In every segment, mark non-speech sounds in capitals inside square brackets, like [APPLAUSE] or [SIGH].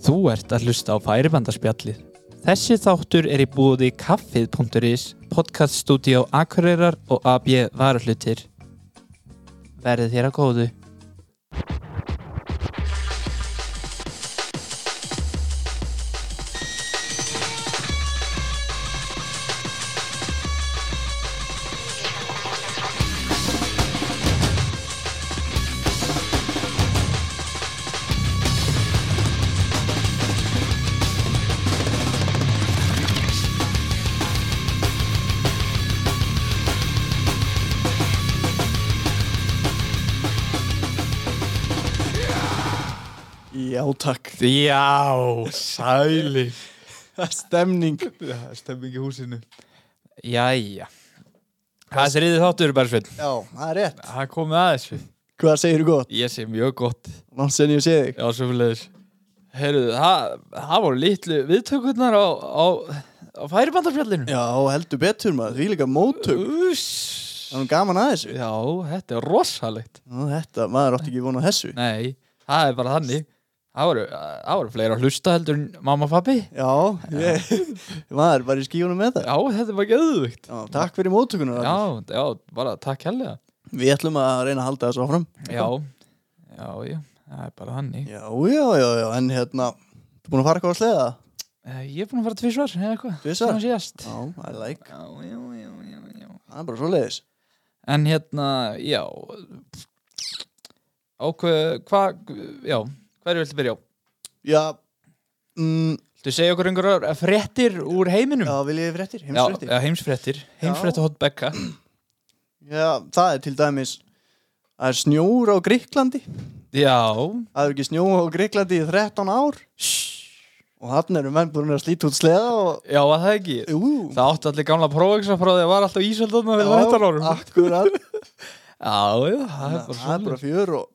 Þú ert að hlusta á færibandarspjallið. Þessi þáttur er í búði kaffið.is, podcaststudió Akureyrar og AB Varahlutir. Verðið þér að góðu. Já, sæli. Það er stemning. Stemming í húsinu. Jæja. Það er þriðið þáttur, Bergsveit. Já, það er rétt. Það er komið að þessu. Hvað segir þú gott? Ég sé mjög gott. Langt sen ég sé þig. Já, sömulegis. Heyrðu, það, það voru litlu viðtökurnar á, á, á færibandarspjallinu. Já, heldur betur maður. Því líka móttök. Það er nú gaman að þessu. Já, þetta er rosalegt. Nú, þetta, maður átti ekki vona þessu. Nei, það er bara þannig. Það voru, voru fleira að hlusta heldur en mamma og pappi. Já, ég, maður bara í skífunum með það. Já, þetta var geðugt. Já, takk fyrir móttökunar. Já, já, bara takk helga. Við ætlum að reyna að halda þessu áfram. Já, já, já, það er bara þannig. Já, já, já, já, en hérna, þú búin að fara eitthvað að sleða? Eh, Ég er búin að fara tvísvar, eða eitthvað. Síðast. Já, I like. Já, já, já, já, já. Það er bara svo leiðis. En hérna, já, ákveð, hvað, já, hverju viltu byrja á? Já, mm, Þú segja okkur einhverjar fréttir úr heiminum? já, vil ég fréttir? já, Heimsfréttir? já heimsfréttir. Heimsfrétta hot bekka. Já, það er til dæmis, það er snjór á Gríklandi. Já, Það er ekki snjó á Greiklandi í 13 ár og hann eru menn búin að slíta út sleða og já, var það ekki. Jú, Það átti allir gamla prófeksa frá því að var alltaf ísöldum með 13 árum. Akkurat, [LAUGHS] Já, já, það er bara fjör og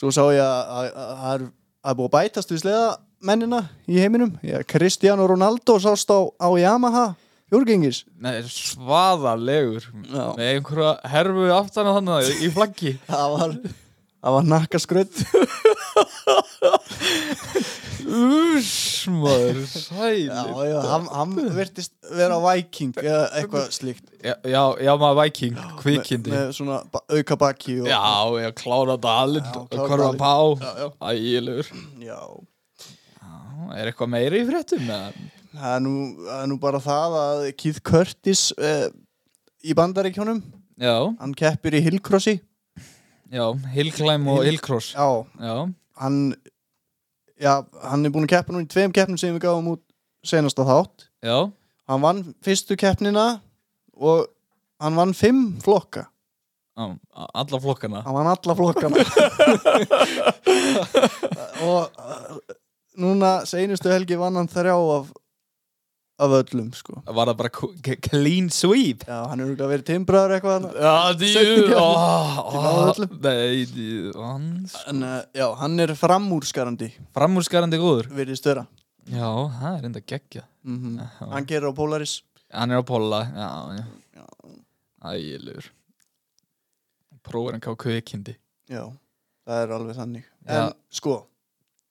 svo sá ég að að- að það er að er búið að bætast við sleða mennina í heiminum Já, Cristiano Ronaldo sást á, á Yamaha fjórgengis Nei, svaðalegur. Já. Með einhverja herfu aftan á þannig í flaggi. það var, það var nakkaskrödd Úss, [LAUGHS] maður, sæli. Já, já, hann, hann virtist vera viking eða eitthvað slíkt Já, já, já, maður Viking, kvikindi. með svona ba auka baki og, Já, já, klára dalinn Já, og klára korfa dalinn. pá. Já, já. Ægilegur. já. Er eitthvað meiri í fréttum? eða? Það er nú, það er nú bara það að Keith Curtis uh, í bandaríkjónum, Já, hann keppir í Hillcrossi já, Hillclimb og Hill- Hillcross. Já, Já, hann já, hann er búin að keppa nú í tveim keppnum sem við gáum út senasta þátt. Já, hann vann fyrstu keppnina og hann vann fimm flokka. Já, alla flokkana. hann vann alla flokkana. [LAUGHS] Og uh, núna seinustu helgi vann hann þrjá af af öllum sko Var það bara clean sweep? já, hann er auðvitað verið timbraður eitthvað. Já, hann er framúrskarandi Framúrskarandi góður. verið störa Já, það er enda geggja. mm Já. hann gerir á Polaris Hann er á. Já. Ægilegur. Prófur hann ká kvikindi. já, það er alveg þannig Já. en sko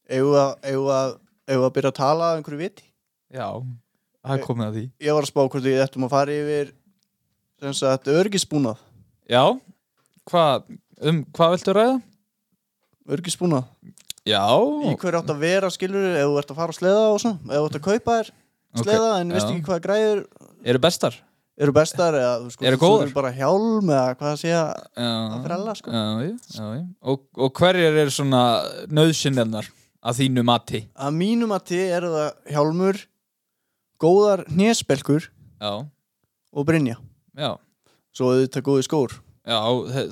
eigum við að, eigum við að, að byrja að tala af einhverju viti Já, það er komið að því. ég var að spá hvort við ættum að fara yfir sem sagt örgisbúnað Já, hvað, um, hvað viltu ræða? örgisbúnað, Já, í hverju átt að vera skilur ef þú ert að fara á sleða og svona ef þú ert að kaupa þér sleða en veist já. ekki hvað græður eru bestar? eru bestar eða þú sko Eru þurfir bara hjálm eða hvað að Já, að frella sko já, já, já. Og, og hverjar eru svona nöðsynjarnar að þínu mati? að mínum að þið eru það hjálmur góðar hnésbelgur Já, og brinja já, svo auðvitað góði skór. Já,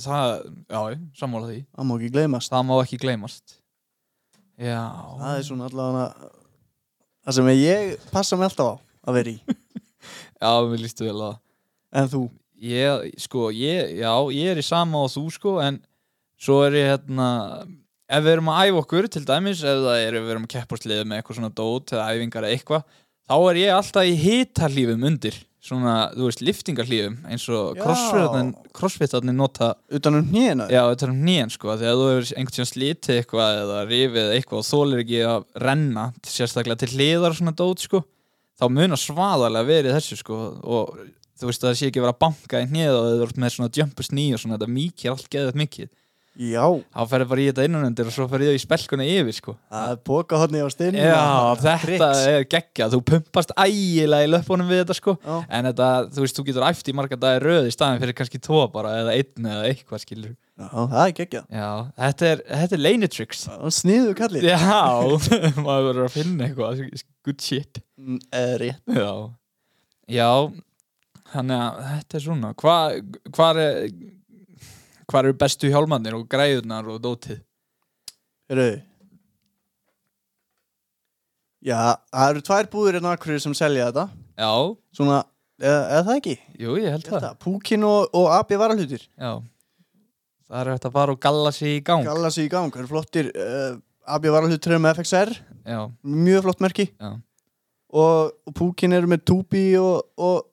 það, já, sammála því. það má ekki gleymast. Það má ekki gleymast. Já, það er svona allavega það sem ég passa mig alltaf á að vera í. [LAUGHS] Já, við lístu vel að en þú? Ég, sko, ég, já, ég er í sama og þú, sko, en svo er ég hérna, ef við erum að æfa okkur, til dæmis, ef það er, ef við erum að keppa á sliðið með eitthvað svona dót eða æfingar eða eitthvað, þá er ég alltaf í hitalífum undir, svona, þú veist, liftingarhlífum eins og Já. crossfit- crossfitarnir nota utan um hnýna Já, þetta er um nýjan sko þegar þú hefur einhvern tíðan slítið eitthvað eða rifið eitthvað og þólir ekki að renna sérstaklega til hliðar og svona dót sko. Þá munar svaðalega verið þessu sko og þú veist að það sé ekki vera að banka í hnið og þau eru með svona jumpus ný og svona þetta mikið allt geðið mikið já, þá ferði bara í þetta innanundir og svo ferði þau í spelkuna yfir sko. Það er boka hodni á stinn Já, þetta er geggja þú pumpast ægilega í löpunum við þetta sko. Já. en þetta, þú veist, þú getur æft í marga dagi röð í staðin fyrir kannski tvo bara eða einn eða eitthvað skilur Já, það er geggjað. Já, þetta er, þetta er leinitricks Sniðu kallið Já, [LAUGHS] maður verður að finna eitthvað good shit. Mm, Rétt. Já, já þannig að þetta er svona. Hvað hva er hvað eru bestu hjálmarnir og græðunar og dótið? Heyrðu. Já, það eru tvær búðir en akkurir sem selja þetta. Já, Svona, eða, eða það ekki? Jú, ég held það. Þetta, Púkin og, og AB varahlutir. Já, það er hægt að fara og galla sig í gang. Galla sig í gang, það eru flottir uh, AB varahlutir með FXR Já, Mjög flott merki. Já, Og, og Púkin eru með Tubi og, og,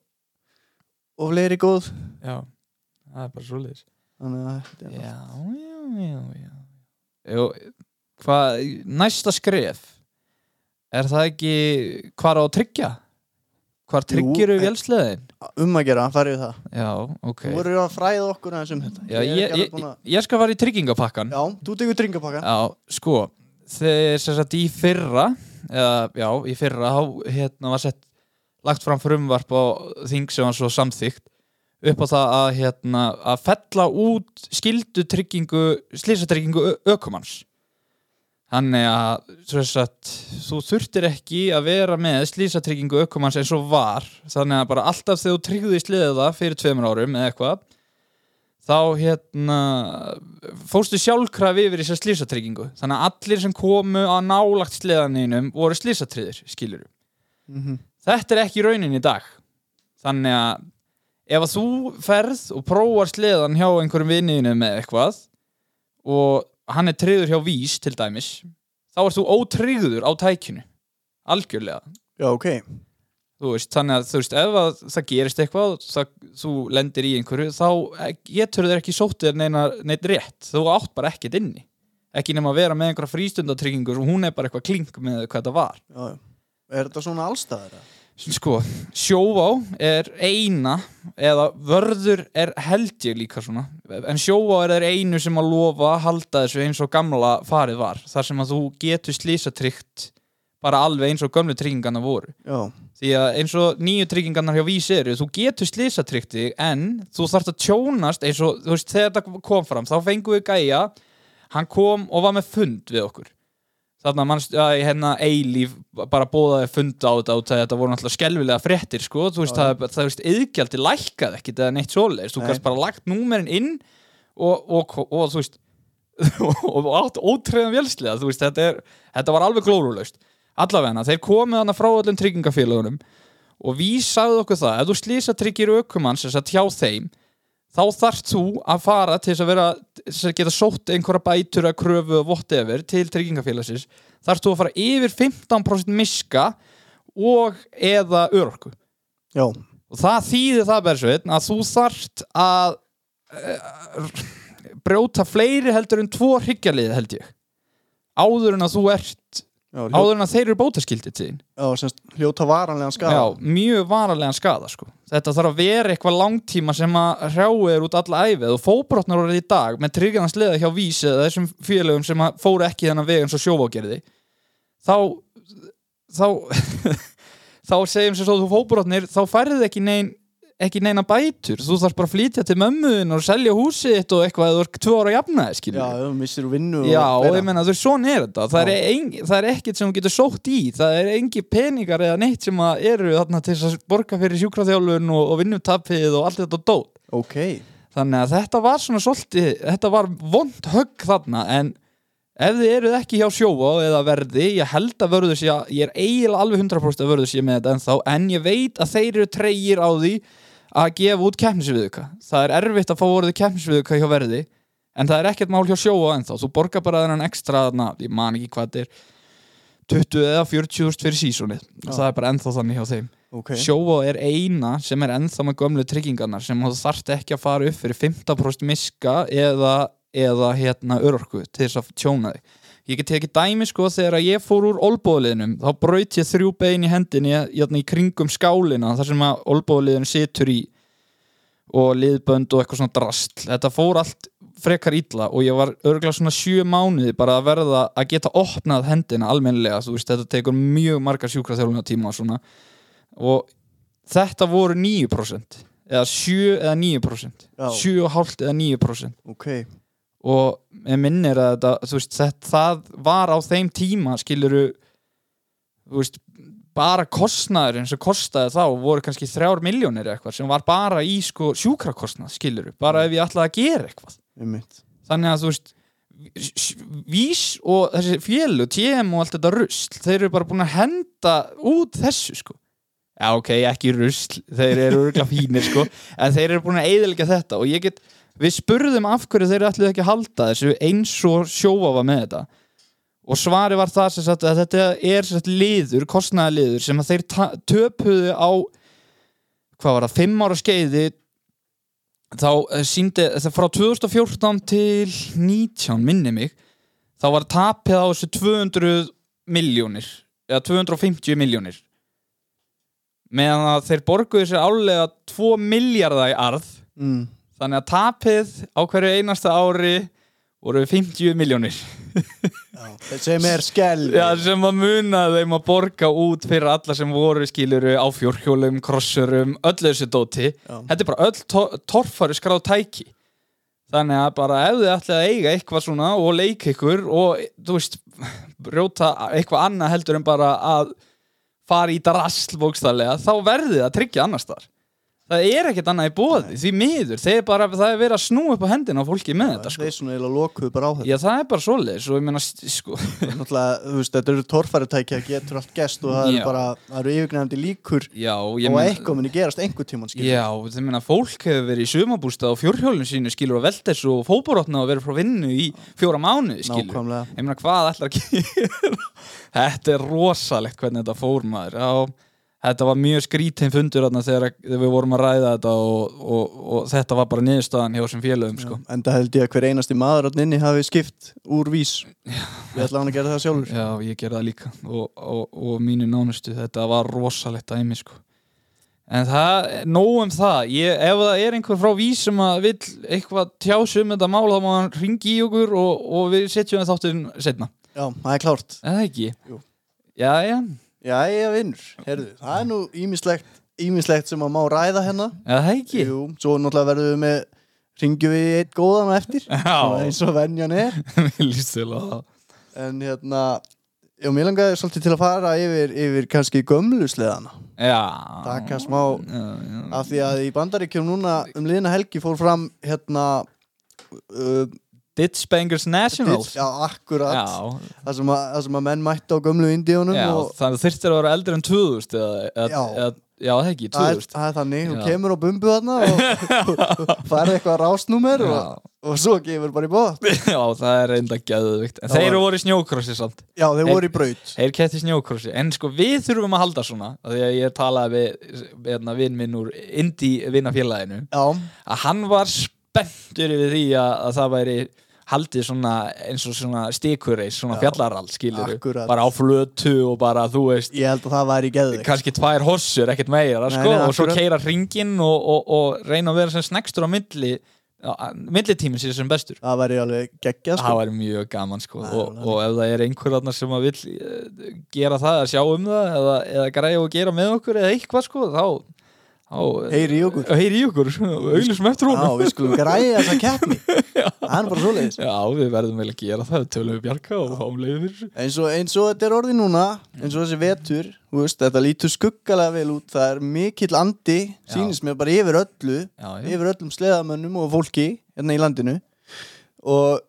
og fleiri góð. Já. Það er bara þetta er Já, já, já, já Jú, hvað, næsta skref? Er það ekki hvar á að tryggja? Hvar tryggir við vélsleðin? um að gera, farið það. Já, ok. Þú voru að fræða okkur aðeins um þetta. Já, ég, ég, að- ég skal fara í tryggingapakkan Já, þú tegur dringapakka Já, sko Þegar sem sagt í fyrra eða, já, í fyrra þá hérna var sett lagt fram frumvarp á þing sem var svo samþygt upp á það að hérna að fella út skildu tryggingu slísatryggingu ökumanns Þannig að sagt, þú þurftir ekki að vera með slísatryggingu ökumanns eins og var. Þannig að bara alltaf þegar þú tryggði sliða fyrir tveimur árum eða eitthvað þá hérna fórstu sjálfkrafi yfir þessar slísatryggingu þannig að allir sem komu á nálagt sleðaninum voru slísatriðir skilur Mhm. þetta er ekki raunin í dag. Þannig að ef að þú ferð og prófar sleðan hjá einhverjum vinniðinu með eitthvað og hann er tryggður hjá vís til dæmis þá ert þú ótryggður á tækinu algjörlega Já, ok þú veist, þannig að þú veist, ef að það gerist eitthvað, það, þú lendir í einhverju, þá getur þér ekki sótið neitt rétt, þú átt bara ekkert inni, ekki nema að vera með einhverja frístundatryggingu og hún er bara eitthvað klink með hvað þetta var. Já, já. Er þetta svona allstaðar? Sko, sjóvá er eina, eða vörður er held ég líka svona, en sjóvá er þeir einu sem að lofa að halda þessu eins og gamla farið var, þar sem að þú getur slísatryggt bara alveg eins og gömlu tryggingarna voru. Já, Því að eins og nýju tryggingarnar hjá Vís eru, þú getur slisatryggt þig en þú þarfst að tjónast eins og, þú veist, þegar þetta kom fram, þá fengum við gæja, hann kom og var með fund við okkur. Þarna mannst, að hérna Eilíf bara bóðaði fund á þetta og þetta voru náttúrulega skelvilega fréttir, sko, þú veist, það, það, það veist, yðgjaldi lækkaði ekkit eða neitt svoleiðis, þú Nei. gæst bara lagt númerin inn og, og, og, og þú veist, [LAUGHS] og átt ótreyðan vélslega, þú veist, þetta, er, þetta var alveg glórulaust. Allavegna, þeir komið hana frá öllum tryggingafélagunum og við sagði okkur það, ef þú slýsa tryggir ökumanns þess að hjá þeim þá þarft þú að fara til þess að vera að geta sótt einhverja bætur að kröfu og whatever til tryggingafélagsins. Þarft þú að fara yfir 15% miska og eða örorku. Já, og það þýðir það Bersveit að þú þarft að uh, brjóta fleiri heldur en tvo hryggjarlið held ég. Áður en að þú ert já, áður en að þeir eru bótaskildið til þín. Já semst, hljóta varanlegan skada Já, mjög varanlegan skada sko. Þetta þarf að vera eitthvað langtíma sem að hrjáu er út alla æfið og fóbrotnar orðið í dag með tryggjarnas leða hjá Vís eða þessum félögum sem fóru ekki þennan veg eins og sjóvágerði þá þá [LAUGHS] þá segjum sem svo þú fóbrotnir þá færðu ekki nein ekki neina bætur, þú þarf bara að flytja til mömmuðin og selja húsið þitt og eitthvað þú ert tvö ára jafnaði, skilur Já, þú missir vinnu Já, og og ég meina, þú veist, svona er þetta. Það er, Já. ein, það er ekkert sem þú getur sótt í. Það er engi peningar eða neitt sem að eru þarna til að borga fyrir sjúkraþjálfun og, og vinnutapið og allt þetta dót. Ok, þannig að þetta var svona svolítið þetta var vond högg þarna en ef þið eruð ekki hjá sjóa eða verði, ég held að vörður sé að ég er eiginlega alveg 100% að vörður sé með þetta ennþá, en ég veit að þeir eru treyir á því að gefa út keppnisviðuka það er erfitt að fá orðið keppnisviðuka hjá verði en það er ekkert mál hjá sjóa ennþá. Þú borgar bara þennan ekstra, na, ég man ekki hvað þetta er 20 eða 40 úrst fyrir sísonið. Já. það er bara ennþá þannig hjá þeim. Ok. Sjóvá er eina sem er ennþá með gömlu tryggingarnar sem þú þarft ekki að fara upp fyrir 15% miska eða, eða hérna örorku til þess að tjóna þig ég get tekið dæmi sko þegar að ég fór úr olbóðliðnum þá braut ég þrjú bein í hendinni hérna, í kringum skálina þar sem að olbóðliðin situr í og liðbönd og eitthvað svona drast. Þetta fór allt frekar illa og ég var örgulega svona sjö mánuði bara að verða að geta opnað hendina almennilega, þú veist, þetta tekur mjög margar sjúkraþjálfuna tíma og svona. Og þetta voru 9% eða 7 eða 9% Já. 7,5 eða 9% ok og ég minnir að þetta, þú veist, þetta, það var á þeim tíma skiluru þú veist, bara kostnaðurinn sem kostaði þá voru kannski þrjár miljónir eitthvað sem var bara í sko sjúkrakostnað skiluru, bara ef ég ætlaði að gera eitthvað. Einmitt. Þannig að þú veist Vís og þessi fjölu, TM og allt þetta rusl, þeir eru bara búin að henda út þessu sko. Já ok, ekki rusl, þeir eru fínir sko, en þeir eru búin að eiðilega þetta og ég get, við spurðum af hverju þeir ætluðu ekki að halda þessu eins og sjófa var með þetta. Og svari var það sem sagt að þetta er sagt liður, kostnaða liður sem að þeir töpuðu á hvað var það, fimm ára skeiði þá eh, síndi það frá 2014 til 19 minni mig þá var tapið á þessu 200 miljónir eða 250 miljónir meðan að þeir borguðu sér álega 2 miljardar í arð. Mm. Þannig að tapið á hverju einasta ári voru 50 miljónir sem er skell Já, sem að muna þeim að borga út fyrir alla sem voru skiluru á fjórhjólum, krossurum, öllu þessu dóti. Já. þetta er bara öll to torfari skráð tæki. Þannig að bara ef þið ætlið að eiga eitthvað svona og leika ykkur og þú veist, brjóta eitthvað annað heldur en bara að fara í drasl bókstaflega þá verðið að tryggja annars þar það er ekkert annað í bóði, því miður. Þeir bara, það er verið að snúa upp á hendina á fólki með þetta sko. þeir svona eiginlega lokuðu bara á þetta. Já, það er bara svoleiðis og ég meina, sko. Þetta eru torfæritæki að getur allt gest og það eru bara, það eru yfirgnæfandi líkur Já, og eitthvað muni gerast einhver skilur Já, það meina fólk hefur verið í sumabústað á fjórhjólinu sínu skilur og veltes og fótborotna og verið frá vinnu í fjóra mánuði skilur. Ég meina hvað ætlar að gera? [LAUGHS] Þetta er rosalegt hvernig þetta fór maður. Já, þetta var mjög skrítinn fundur þarna þegar þegar við vorum að ræða þetta og, og, og þetta var bara niðurstaðan hjá þessum félögum sko. En það held ég að hver einasti maður þarna inni hafi skipt úr vís Ég ætla hann að gera það sjálfur Já, ég gerði það líka og, og, og mínu nánustu, þetta var rosalegt dæmi sko. En það, nóg um það ég, ef það er einhver frá vís sem að vill eitthvað tjásu um þetta mál þá má hann ringi í okkur og, og við setjum það þáttin setna, Já, það er klárt eða ekki? Jú. Já, já, Já, ég vinnur, herðu, það er nú ímislegt, ímislegt sem að má ræða hérna eða ekki? Jú, svo náttúrulega verðum við með ringjum við eitt góðan eftir Já. eins og venjan er [LAUGHS] Mér líst til að það En hérna, já, mér langaði svolítið til að fara yfir, yfir kannski gömlu sleðana Já Taka smá já, já. af því að í bandaríkjum núna um liðina helgi fór fram hérna uh, Ditch Bangers Nationals. Já, akkurat. Já, það sem, að, það sem að menn mætti á gömlu indíunum já og þannig þurftir að vera eldri en 2000 eða, eða, Já. eða, já, það ekki, það er, 2000 það er þannig, hún Já. kemur á bumbu þarna og, [LAUGHS] færði eitthvað rásnúmer Já. og, og svo gefur bara í bótt [LAUGHS] Já, það er enda gæðuvikt En Það þeir var- voru í snjókrossi samt. Já, þeir voru í braut. Þeir kætti snjókrossi. En sko við þurfum að halda svona Því að ég talaði við hérna, vinn minn úr Indie vinnafélaginu Já, Að hann var spenntur yfir því að, að það væri haldið svona eins og svona stikureis svona Já. fjallarall skilur Akkurat. bara á flötu og bara þú veist ég held að það væri geðveikt kannski tvær hossur, ekkert meira Nei, sko, nei, og svo keira ringin og, og, og reyna að vera sem snegstur á milli millitíminn sér sem bestur Það væri alveg geggjað það sko. væri mjög gaman sko Það er og, og ef það er einhver þarna sem að vill eh, gera það, að sjá um það eða, eða græja og gera með okkur eða eitthvað sko þá Heyri í okkur. heyri í okkur, [LAUGHS] auðvitað eftir Já, honum við skulum græja þessa keppni. [LAUGHS] Það er bara svoleiðis. Já, við verðum vel að gera það, tölum við bjarga og fáum leiði fyrir þessu. eins og, eins og þetta er orðið núna eins og þessi vetur, veist, þetta lítur skuggalega vel út, það er mikill andi Já. sýnist mér bara yfir öllu Já, já. yfir öllum sleðamönnum og fólki hérna í landinu. Og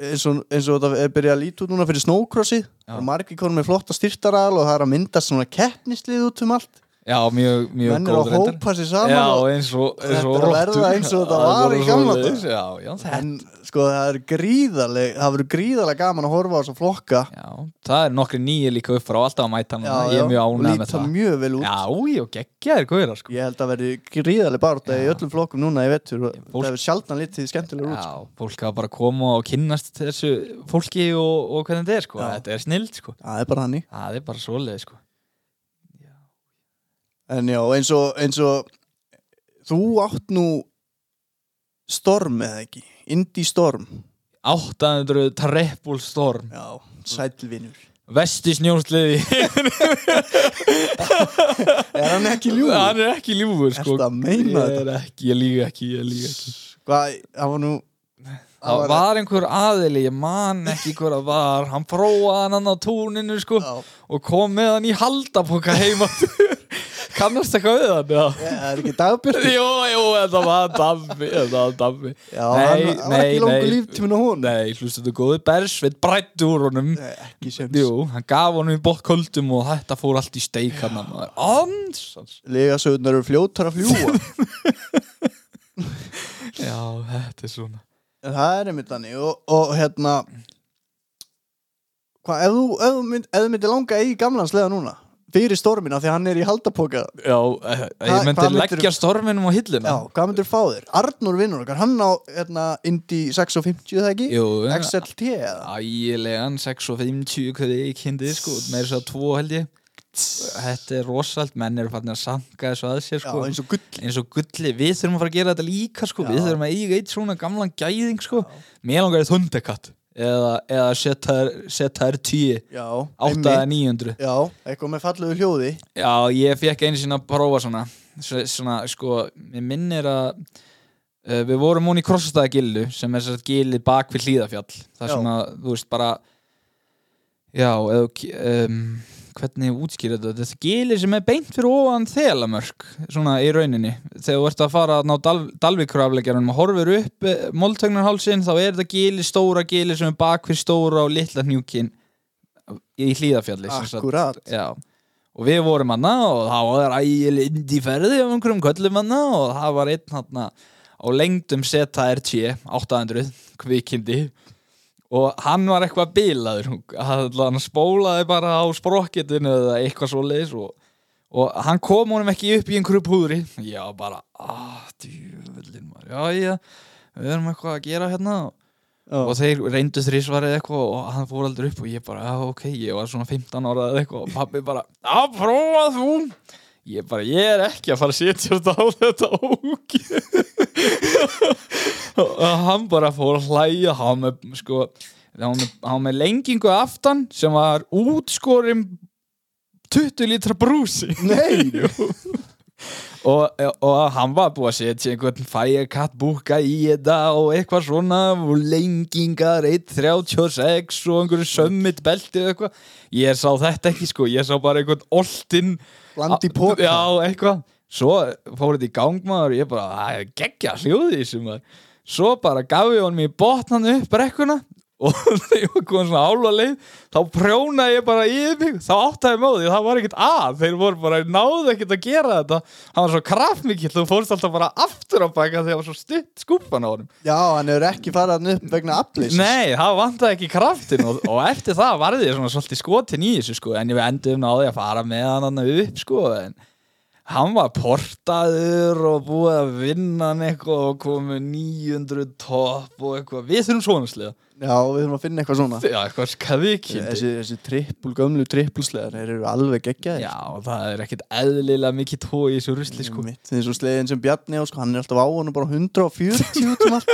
eins og, eins og þetta er byrjað að líta út núna fyrir snókrossi Já. og margir konum með flotta styrtaral og það er að mynda svona keppnislið út um allt Já, mjög, mjög menn er að reyndar. hópa sér saman Já, og, eins og, eins Þetta og er að verða eins og þetta Það er var í gamla daga. Já, já, það, en sko það er gríðarleg það verður gríðarlega gaman að horfa á þessa flokka já, það er nokkri nýju líka upp frá alltaf að mæta hana, ég er mjög og ánægð með líta það mjög vel út Já, já, geggjaðir góðir sko. ég held að verði gríðarleg barða í öllum flokkum núna vettur og Fólk- það hefur sjaldan litið skemmtilegur út sko. Já, fólk hafa bara koma og kynnast þessu fólki og, og hvernig þetta er sko. Þetta er snild sko. það er bara Það er bara svoleið sko. En já eins og, eins og þú átt nú storm eða ekki? Indie Storm. 800 Treppul Storm. Já sælvinur Vesti snjósliði. [LAUGHS] Er hann ekki ljúf Hann er ekki ljúfur sko. Ertu að meina er ekki, ég líka ekki, ég líka ekki. Hvað það var nú Það var einhver aðili, ég man ekki hver að var. Hann prófaði hann á túninu sko já, Og kom með hann í haldapoka heima Kannast eitthvað við hann? Já. Það er ekki dagbjörn Jú, jú, þetta var Dabbi Þetta var Dabbi já, Nei, hann hann var ekki langur líftímin á hún Nei, hlustu þetta góði Bersveit brætti úr honum. Nei, ekki sem Jú, hann gaf honum í bótt köldum og þetta fór allt í steik hann Ansans. Legasögurnar eru fljótar að fljúa [LAUGHS] Já, þetta er svona. Það er einmitt þannig og, og hérna hvað, þú, þú ef þú myndir langa í gamlanslega núna fyrir stormina því að hann er í haldapoka. Já, eh, ég myndi hvað myndirðu- leggja storminum á hilluna. Já, hvað myndir fá þér? Arnur vinnur okkar, hann á hérna, Indy 650 það ekki? Jú, XLT eða? ægilegan 6 og 50 hvað ég kynnti sko, með þess að tvo held ég. Þetta er rosalt, menn eru fannir að sanka þessu að sér Já, sko eins og gull eins og gulli, við þurfum að fara að gera þetta líka sko, Já. við þurfum að eiga eitt svona gamlan gæðing sko, mér langar eitt hundekatt eða, eða setja þær- setja þær tíu, Já, 8 einmitt. eða 900 Já, eitthvað með fallegu hljóði Já, ég fekk einu sinna að prófa svona Svo- svona, sko, mér minnir að uh, við vorum hún í Krossstæða gillu sem er að gilið bak við hlýðafjall það er Já. svona, þú veist, bara já, eða um, hvernig útskýra þetta? Þetta er gilið sem er beint fyrir ofan þelamörk svona í rauninni. Þegar þú ert að fara að ná Dal Dalvíkurafleggjarum og horfir upp móltögnarhálsin þá er þetta gilið, stóra gilið sem er bak við stóra og litla hnjúkin í hlýðafjalli Já, og við vorum hana og það var ægileg indi ferði á einhverjum köllum hana og það var einn hana á lengdum ZRT 800 kvikindi og hann var eitthvað bilaður hann spólaði bara á sprokketinu eða eitthvað svo leiðis og, og hann kom honum ekki upp í einhverju púðri. Já bara, djúvillin maður, já, já við erum eitthvað að gera hérna. Já, og þeir reyndu þrísvarið eitthvað og hann fór aldrei upp og ég bara, já ok, ég var svona 15 ára eða eitthvað. Og pabbi bara, já prófa þú? Ég bara, ég er ekki að fara að setja þetta á þetta ógi og hann bara fór að hlæja hann með, sko hann með, hann með lengingu aftan sem var útskorin 20 lítra brúsi. Nei. [LAUGHS] Og, og hann var búið að setja einhvern Firecat búka í þetta og eitthvað svona og lengingar 1.36 og einhverju sömmit belti eða eitthvað. Ég sá þetta ekki sko, ég sá bara einhvern oltinn Bland í póka já, eitthvað. Svo fór þetta í gangmaður og ég bara, það er geggja hljóði sem maður svo bara gaf ég honum í botnan upp brekkuna og [LAUGHS] þegar ég komin svona álva leið þá prjónaði ég bara yfir mig. Þá áttaði ég móði, það var ekkert að. Þeir voru bara, náðu ekkert að gera þetta. Hann var svo kraftmikill, þú fórst alltaf bara aftur á baka þegar það var svo stutt skúpan á honum. Já, hann hefur ekki hann upp vegna aflis Nei, það vantaði ekki kraftin og, og eftir það varði ég svona svolítið skotin í þessu sko, en ég endum náði að fara með hann hann upp sko, en hann var portaður og búið að vinna hann eitthvað og komið 900 topp og eitthvað, við þurfum svona sliða. Já, við þurfum að finna eitthvað svona. Já, eitthvað skadvikindi Þessi, þessi trippul, gömlu trippulsleðar Þeir eru alveg geggjaðir. Já, það er ekkert eðlilega mikið tói í þessu rusli sko. Er svo sleiðin sem Bjarni á sko, Hann er alltaf á honum bara 140 út um [LAUGHS] allt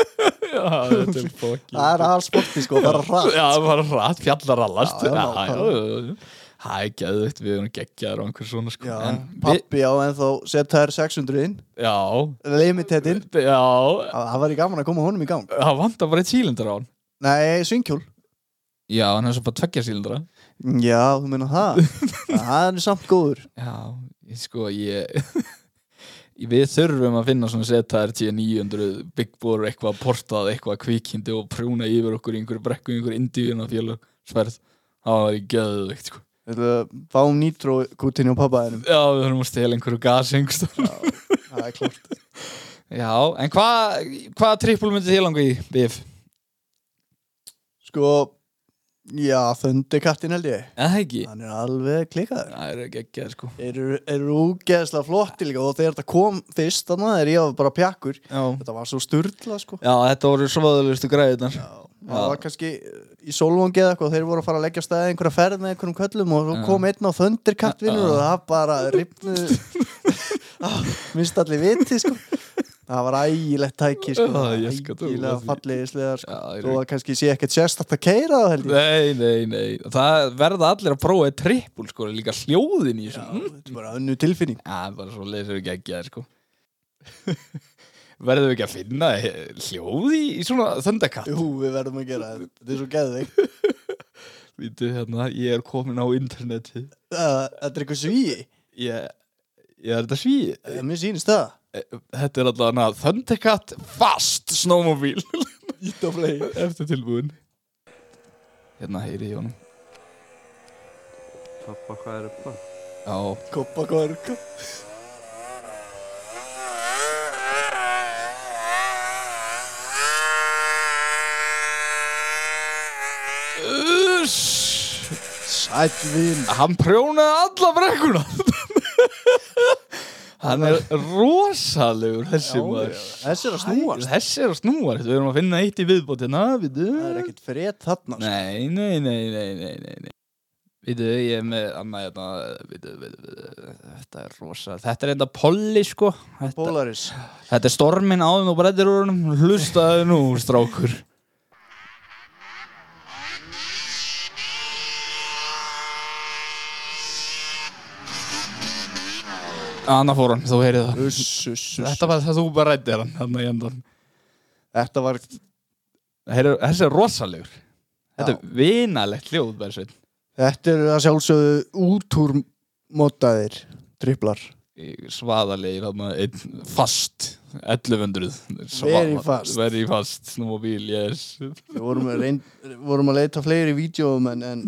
Já, þetta er fokki Það er aðal sporti sko, bara rætt Já, bara rætt, fjallarallast. Já, já, já, já. Það er geðvitt, við erum geggjaður á einhver svona sko. En pappi á ennþá ZR 600 inn. Já, Limitedin já. Það var í gaman að koma honum í gang. Það vantar bara eitt sílindar á hann. Nei, svingjól Já, hann er svo bara tveggja sílindara Já, þú meina það. [LAUGHS] Það er samt góður. Já, sko, ég [LAUGHS] Við þurfum að finna svona ZRT 900 Big Bore eitthvað portað, eitthvað kvikindi og prjóna yfir okkur í einhverju brekku, í einhverju indíuna fjölu sverð, það var í geðveikt sko. Þetta fáum nýtró kútinni og pappaðinum Já, við þurfum að stela einhverju gasengst Það er klart. [LAUGHS] Já, en hvað hvaða trippul myndi þið langa í, Bif? Sko, já, þöndikattin held ég. Eða ekki? Hann er alveg klikaður Það er ekki ekki, sko Eru, eru úgeðslega flotti líka og þegar þetta kom fyrst þannig þegar ég var bara pjakkur Já, Þetta var svo sturla sko. Já þetta voru svoðalustu græðunar Já, það var kannski í Solvangi eða eitthvað, þeir voru að fara að leggja á staði einhverja ferð með einhverjum köllum og Já. kom einn á þöndirkattvinur Já. og það bara ripnu [LAUGHS] minnst allir viti sko. Það var ægilegt tæki sko. Trúa ægilega því. fallegi sleðar sko þó að kannski sé ekkert sérstætt að keira það held ég. Nei, nei, nei. Það verða allir að prófa eitt trippul, sko. Líka hljóðin í Já, þetta er bara önnu tilfinning. Já, bara svo leysir ekki ekki að, sko [LAUGHS] Verðum við ekki að finna hljóði í svona þöndakatt? Jú, við verðum að gera þetta, þetta er svo geðveik Vítu, [LAUGHS] hérna, ég er komin á interneti Þetta er eitthvað svíi. Ég, ég er þetta sví Mér sýnist það. Þetta er alltaf Thundercat Fast [LAUGHS] flegi Eftir tilbúin. Hérna heyri ég honum. Pappa, hvað er upp á? Já, Koppa korka Uss, Sætvin Hann prjónaði alla brekkuna. Hann er rosalegur þessi maður. Þessi er að snúast Þessi er að snúast Við erum að finna eitt í viðbótina Það er ekkert frétt þarna sko. Nei, nei, nei, nei, nei, nei, nei. Vitu, ég er með annað hérna Þetta er rosa Þetta er enda Polly, sko. Þetta, Polaris. Þetta er stormin áðum og brettir úr Hlustaðu nú, strákur Anna fór hann, þú heyrið það. Uss, uss, uss Þetta var það þú bara rættir hann Þannig í endan Þetta var Heyru, Þessi er rosalegur. Þetta Já. er vinalegt hljóð Bersveit Þetta eru að sjálfsögðu útúrmótaðir Triplar. Svaðalegir þarna, einn fast 1100 Very fast. Very fast Snowmobile, yes. Við vorum að, reynd, vorum að leita fleiri vídjóum en, en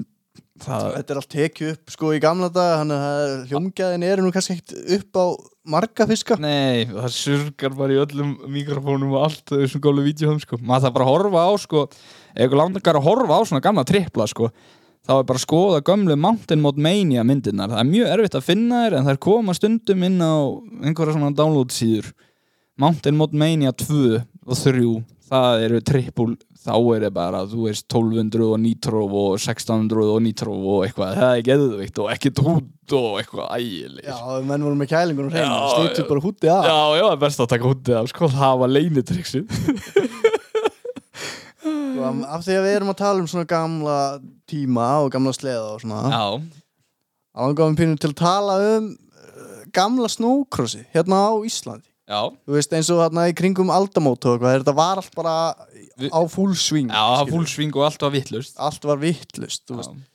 Það þetta er allt tekið upp sko í gamla daga Þannig að hljómgæðin eru nú kannski ekkert upp á marga fiska. Nei, það surgar bara í öllum mikrofónum og allt þessum gólu vídjóðum sko. maður það bara að horfa á sko, ykkur langar að horfa á svona gamla trippla sko, þá er bara að skoða gömlu Mountain Mod Mania myndirnar. Það er mjög erfitt að finna þér en þær koma stundum inn á einhverja svona download síður Mountain Mod Mania 2 og 3 það eru trippul þá er það bara, þú veist, 1200 og nitro og 1600 og nitro og eitthvað, það er geðvikt og ekki tótt og eitthvað ægileg Já, menn voru með kælingunum hreinu Já, Stýttu bara hútið af. Já, já, það er best að taka hundið af, sko, það var leinitryggsið. [LAUGHS] Og af- því að við erum að tala um svona gamla tíma og gamla sleða og svona Já, Álangáðum pínu til að tala um uh, gamla snókrossi hérna á Íslandi já, Þú veist eins og hérna í kringum aldamót og eitthvað þetta var allt bara á full swing já, það fúlsving og allt var vittlust. Allt var vittlust þú veist. Já,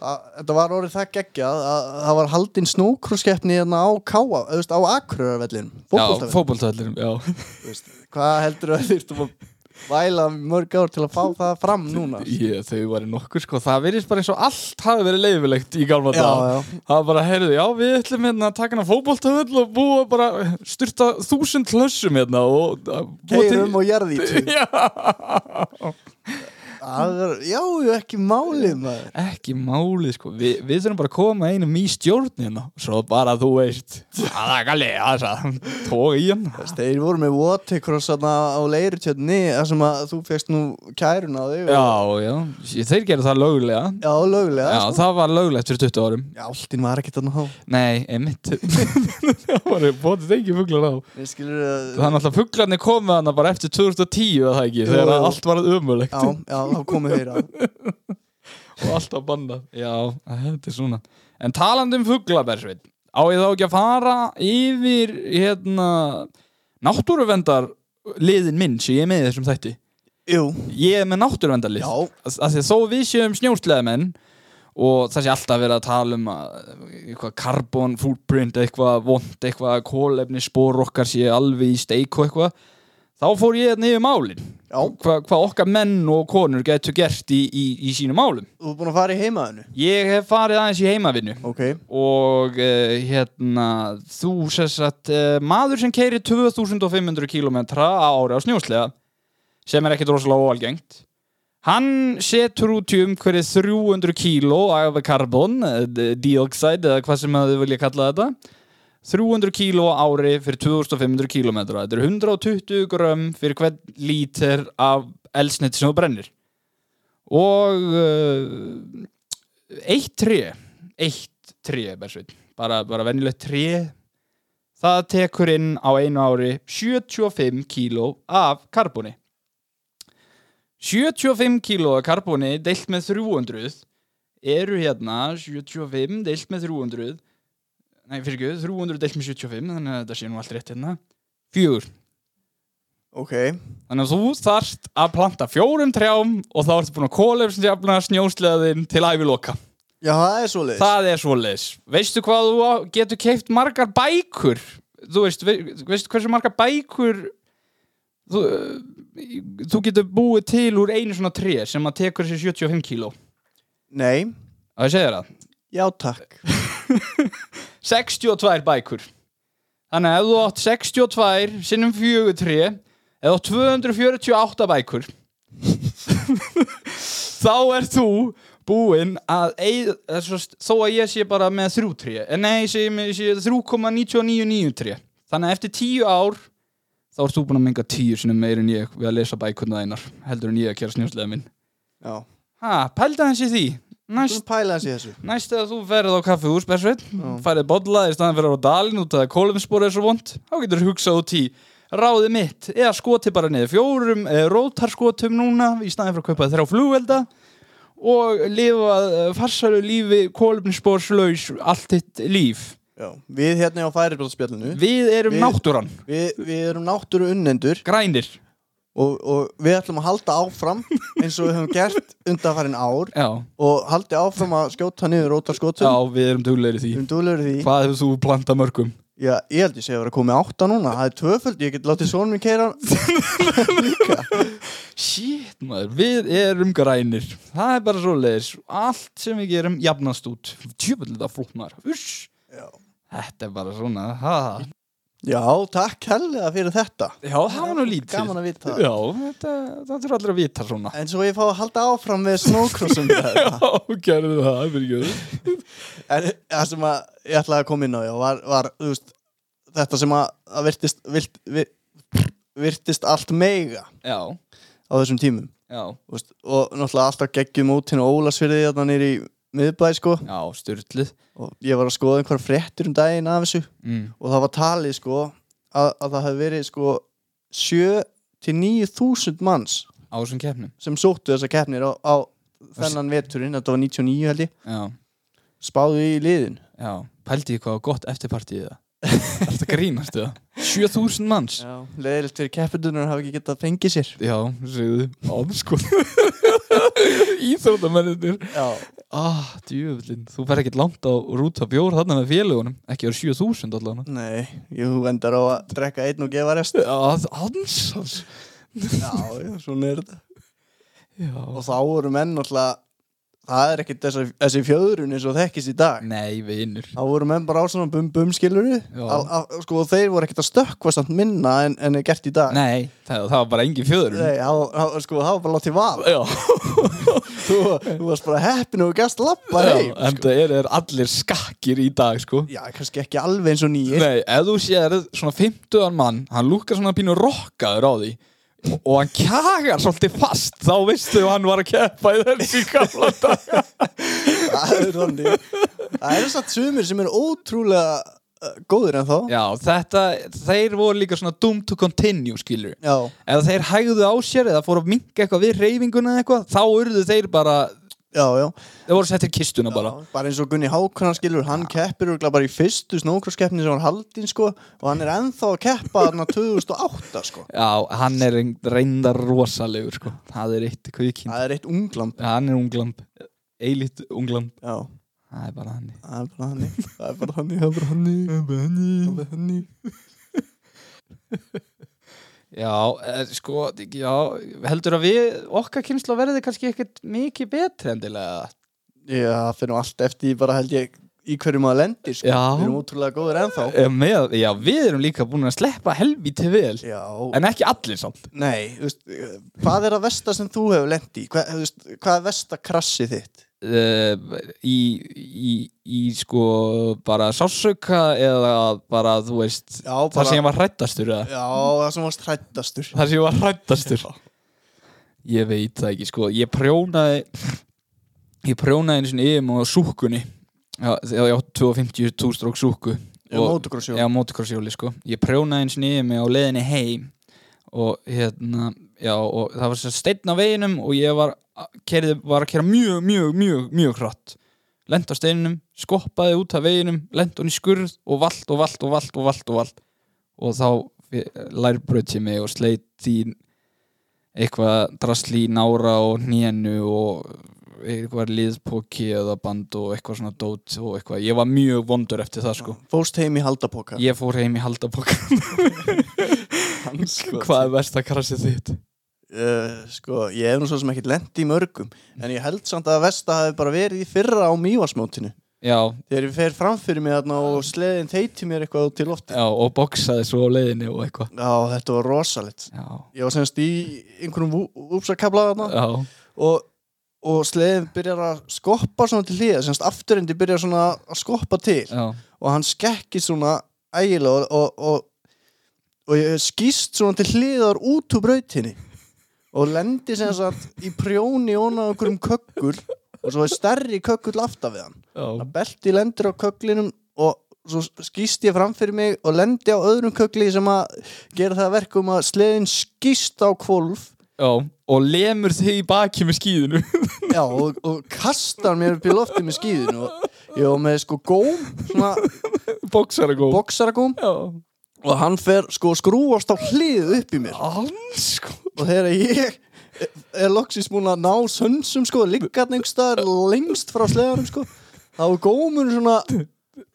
Að- Þetta var orðið það geggjað að að það var haldin snókrosskeppni hérna á Káa, þú veist, á Akureyravellinum já fótboltöllinum, já. Hvað heldur að þurftum að væla mörg ár til að fá það fram núna. Ég, þau var í nokkur, sko, það verðist bara eins og allt hafi verið leifilegt í Já, dag. Það bara, heyrðu, já, við ætlum hérna að taka hana fótboltöðull og búa bara, styrta þúsund hlössum hérna og... búa til- keirum og jarðítu [LAUGHS] Er- Já, ekki málið maður. Ekki málið, sko, Vi, við þurfum bara að koma einum í stjórnina, svo bara, þú veist, það er galið, það tók í hann. Þeir voru með watercross á leirutjötni þar sem að þú fegst nú kærun á þig Já, já, þeir gerðu það lögulega Já, lögulega Já, sko. það var lögulegt fyrir 20 árum. Já, alltinn var ekkert þarna þá. Nei, einmitt. [LAUGHS] Það var bótið ekki fuglar á Við skilur að komu þarna bara eftir 2010 var það ekki, Jú, þegar allt var ömulegt Já, já, þá komið þeir á [LAUGHS] og allt var bannað. Já, þetta er svona. En talandi um fuglabersveit Á ég þá ekki að fara yfir hérna náttúruvendar liðin minn sem ég er með þessum þætti? Jú, Ég er með náttúruvendarlið því að þó við séum snjósleðamenn og það sé alltaf verið að tala um að eitthvað carbon footprint eitthvað vond, eitthvað kólefni spór okkar sé alveg í steik og eitthvað þá fór ég niður málin. Já, hvað hva okkar menn og konur getur gert í, í, í sínum málum. Þú er búin að fara í heimaðinu ég hef farið aðeins í heimavinnu. Ok, og uh, hérna þú sess að uh, maður sem keiri 2500 km á ári á snjóslega sem er ekkert rosalega óalgengt hann setur út í umhverfið 300 kíló af karbon, uh, dioxide eða hvað sem þið vilja kalla þetta 300 kíló ári fyrir 2500 km þetta er 120 grömm fyrir hvern lítir af elsniti sem þú brennir. Og uh, eitt tré eitt tré bara, bara venjulegt tré. Það tekur inn á einu ári 75 kíló af karboni. 75 kíló af karboni deilt með 300 eru hérna 75 deilt með 300 nei fyrir ekki 300 deilt með 75 þannig að þetta sé nú allt rétt hérna fjögur ok Þannig að þú þarft að planta fjórum trjám og þá ertu búin að kólefsjafna snjósleðin til æviloka. Já, það er svo leiðis Það er svoleiðis. Veistu hvað þú á- getur keift margar bækur? Þú veist, ve- veistu hversu margar bækur þú, uh, þú getur búið til úr einu svona tré sem að tekur sér 75 kíló. Nei, Það segir það. já takk [LAUGHS] 62 bækur. Þannig að ef þú átt 62 sinnum fjögur tré eða átt 248 bækur [LAUGHS] þá er þú búinn að eið, þó að ég sé bara með þrjú tré en nei, ég sé, ég sé 3,999 tré. Þannig að eftir 10 ár þá ert þú búinn að menga 10 sinni meir en ég við að lesa bækurna þeinar heldur en ég að kera snjóslega minn Já, ha, pælda hans í því næst, næst eða þú ferð á Bersveit, færið bolla í staðan fyrir á dalinn út að kólumspor er svo vond þá getur hugsað út í ráðið mitt. Eða skoti bara niður fjórum eða rótarskotum núna í staðan fyrir að kaupa þrjá flugvelda og lifa eh, farsælu lífi kólumsporslaus allt þitt líf. Já, við hérna á færibróðspjallinu við erum Við- náttúran, við, við erum náttúru unnendur grænir og, og við ætlum að halda áfram eins og við höfum gert undanfærin ár já, og haldi áfram að skjóta niður rótarskotum já við erum duglegri því. Við erum dúlegur í því. Hvað hefur þú plantað mörgum? Já, ég held ég sé að vera komið átta núna. Það er tvöföld, ég get látið sonum minn keira líka [LAUGHS] Shit maður, við erum grænir. Það er bara svo leiðis Allt sem við gerum jafnast út. Þetta flott maður Uss. Já. Þetta er bara svona ha. Já, takk helga fyrir þetta. Já, það var nú lítið. Gaman að vita það. Já, þetta, það er allir að vita svona. En svo ég fá að halda áfram með [LAUGHS] þetta. Já, gerðu það, ekki [LAUGHS] En það sem að ég ætlaði að koma inn á já, var, var þú veist, þetta sem að, að virtist, virt, vir, virtist allt meiga Já, á þessum tímum. Já, veist, og náttúrulega alltaf geggjum út og Ólasfyrði þarna nýri í miðbæ sko. Já, styrlið og ég var að skoða einhverja fréttur um daginn af þessu. Mm. og það var talið sko að, að það hefði verið sko 7 til 9.000 manns Á þessum keppnum? sem sóttu þessa keppnir á, á þennan veturinn, þetta var 99 held ég. Já, spáðu í liðin. Já, pældi ég hvað gott eftirpartíð það Er þetta grínast það? 7000 manns? Já, leðilegt fyrir keppendunar hafa ekki getað fengið sér. Já, segðu. Ámskot [LAUGHS] Íþróttamennir Ah, djöfullin, þú fer ekkert langt á rúta bjór þarna með félagunum. Ekki á 7000 allan nei, jú endar á að drekka einn og gefa rest. Já, ansans. Já, já, svona er þetta. Já. Og þá voru menn alltaf Það er ekkert þessi, þessi fjöðrun eins og þekkist í dag. Nei, vinur. Þá voru menn bara á svona bum bum skiluru Sko þeir voru ekkert að stökkva samt minna en, en er gert í dag. Nei, það, það var bara engin fjöður Nei, það það sko, það var bara látið val. Já, [LAUGHS] Þú, þú varst bara heppin og gæst lappa heim en það er allir skakkir í dag, sko. Já, kannski ekki alveg eins og nýjir Nei, ef þú sér svona 50 mann Hann lúkar svona pínu rokkaður á því og, hann kjagar svolítið fast. Þá veistu að hann var að keppa í þessi gamla dag Það er þannig Það eru satt sumir sem eru ótrúlega uh, góðir en þá Já, þetta, þeir voru líka svona doomed to continue, skilur Já, Ef þeir hægðu á sér eða fóru að minka eitthvað við reyfinguna eða eitthvað Þá urðu þeir bara, já, já. Þeir voru settir kistuna bara. Já, bara eins og Gunni Hákonar skilur hann keppir örugglega bara í fyrstu snókrosskeppni sem hann haldinn sko og hann er ennþá að keppa þarna 2008 sko. Já, hann er reyndar rosalegur, sko. Það er eitt kvikinn það er eitt unglamp Hann er unglamb, eilít unglamb. Já, Það er bara hann það er bara hannig það er bara hannig, það er bara hannig það er bara hannig [LAUGHS] Já, er, sko, já, heldur að við, okkar kynsla verði kannski ekkert mikið betri endilega Já, það fyrir allt eftir bara held ég í hverju maður lendir sko. Já. Við erum útrúlega góður ennþá Eh, með, Já, við erum líka búin að sleppa helvítið vel Já, En ekki allir samt nei, veist, hvað er að versta sem þú hefur lendi? Hvað, hvað er versta krassið þitt? Uh, í, í, í sko bara sásauka eða bara, þú veist Já, það sem var hrættastur eða? Já, það sem varst hrættastur það sem var hrættastur ég veit það ekki sko. Ég prjónaði ég prjónaði einu sinni yfir mig á þegar ég átt 250 tústrók súkku. Já, motocross, já. já, motocrossjóli sko. Ég prjónaði einu sinni yfir mig á leiðinni heim og hérna já, og það var svo steinn á veginum og ég var, kerði, var að kera mjög, mjög, mjög, mjög hratt. Lent á steininum, skoppaði út af veginum lent hún í skurð og vald og vald og vald og vald og vald og þá lærbröt ég mig og sleit því eitthvað drasli í nára og hnénu og eitthvað liðpóki eða band og eitthvað svona dót og eitthvað, ég var mjög vondur eftir það sko. Fóst heim í haldapoka. Ég fór heim í haldabók [LAUGHS] hvað er verst að krassið þitt? Uh, Sko, ég hef nú svo sem ekkert lendi í mörgum En ég held samt að versta hafi bara verið í fyrra á mývarsmótinu Þegar ég fer framfyrir mig þarna og sleðin þeiti mér eitthvað út til lofti já, og boksaði svo á leiðinni og eitthvað. Já, þetta var rosalegt. Já, Ég var semst í einhverjum úpsakabla þarna já, og, og sleðin byrjar að skoppa svona til hlýða semst afturendi byrjar svona að skoppa til. Já, og hann skekki svona ægilega og, og, og, skýst svona til hliðar út úr brautinni og lendi sem sagt í prjóni og einhverjum kökkur og svo er stærri kökkull aftan við hann. Já, að belti lendir á köklinum og svo skýst ég fram fyrir mig og lendi á öðrum kökli sem að gera það að verkum að sleðin skýst á kvolf já og lemur þig í baki með skíðinu. [LAUGHS] Já, og, og kastar mér upp í lofti með skýðinu og ég var með sko góm svona boksar að góð boksaragóm já, og hann fer sko skrúast á hlið upp í mér. Alls sko og þegar ég er loksins búin að ná sönsum sko, einhverstaðar lengst frá sleðanum sko þá er gómur svona, svona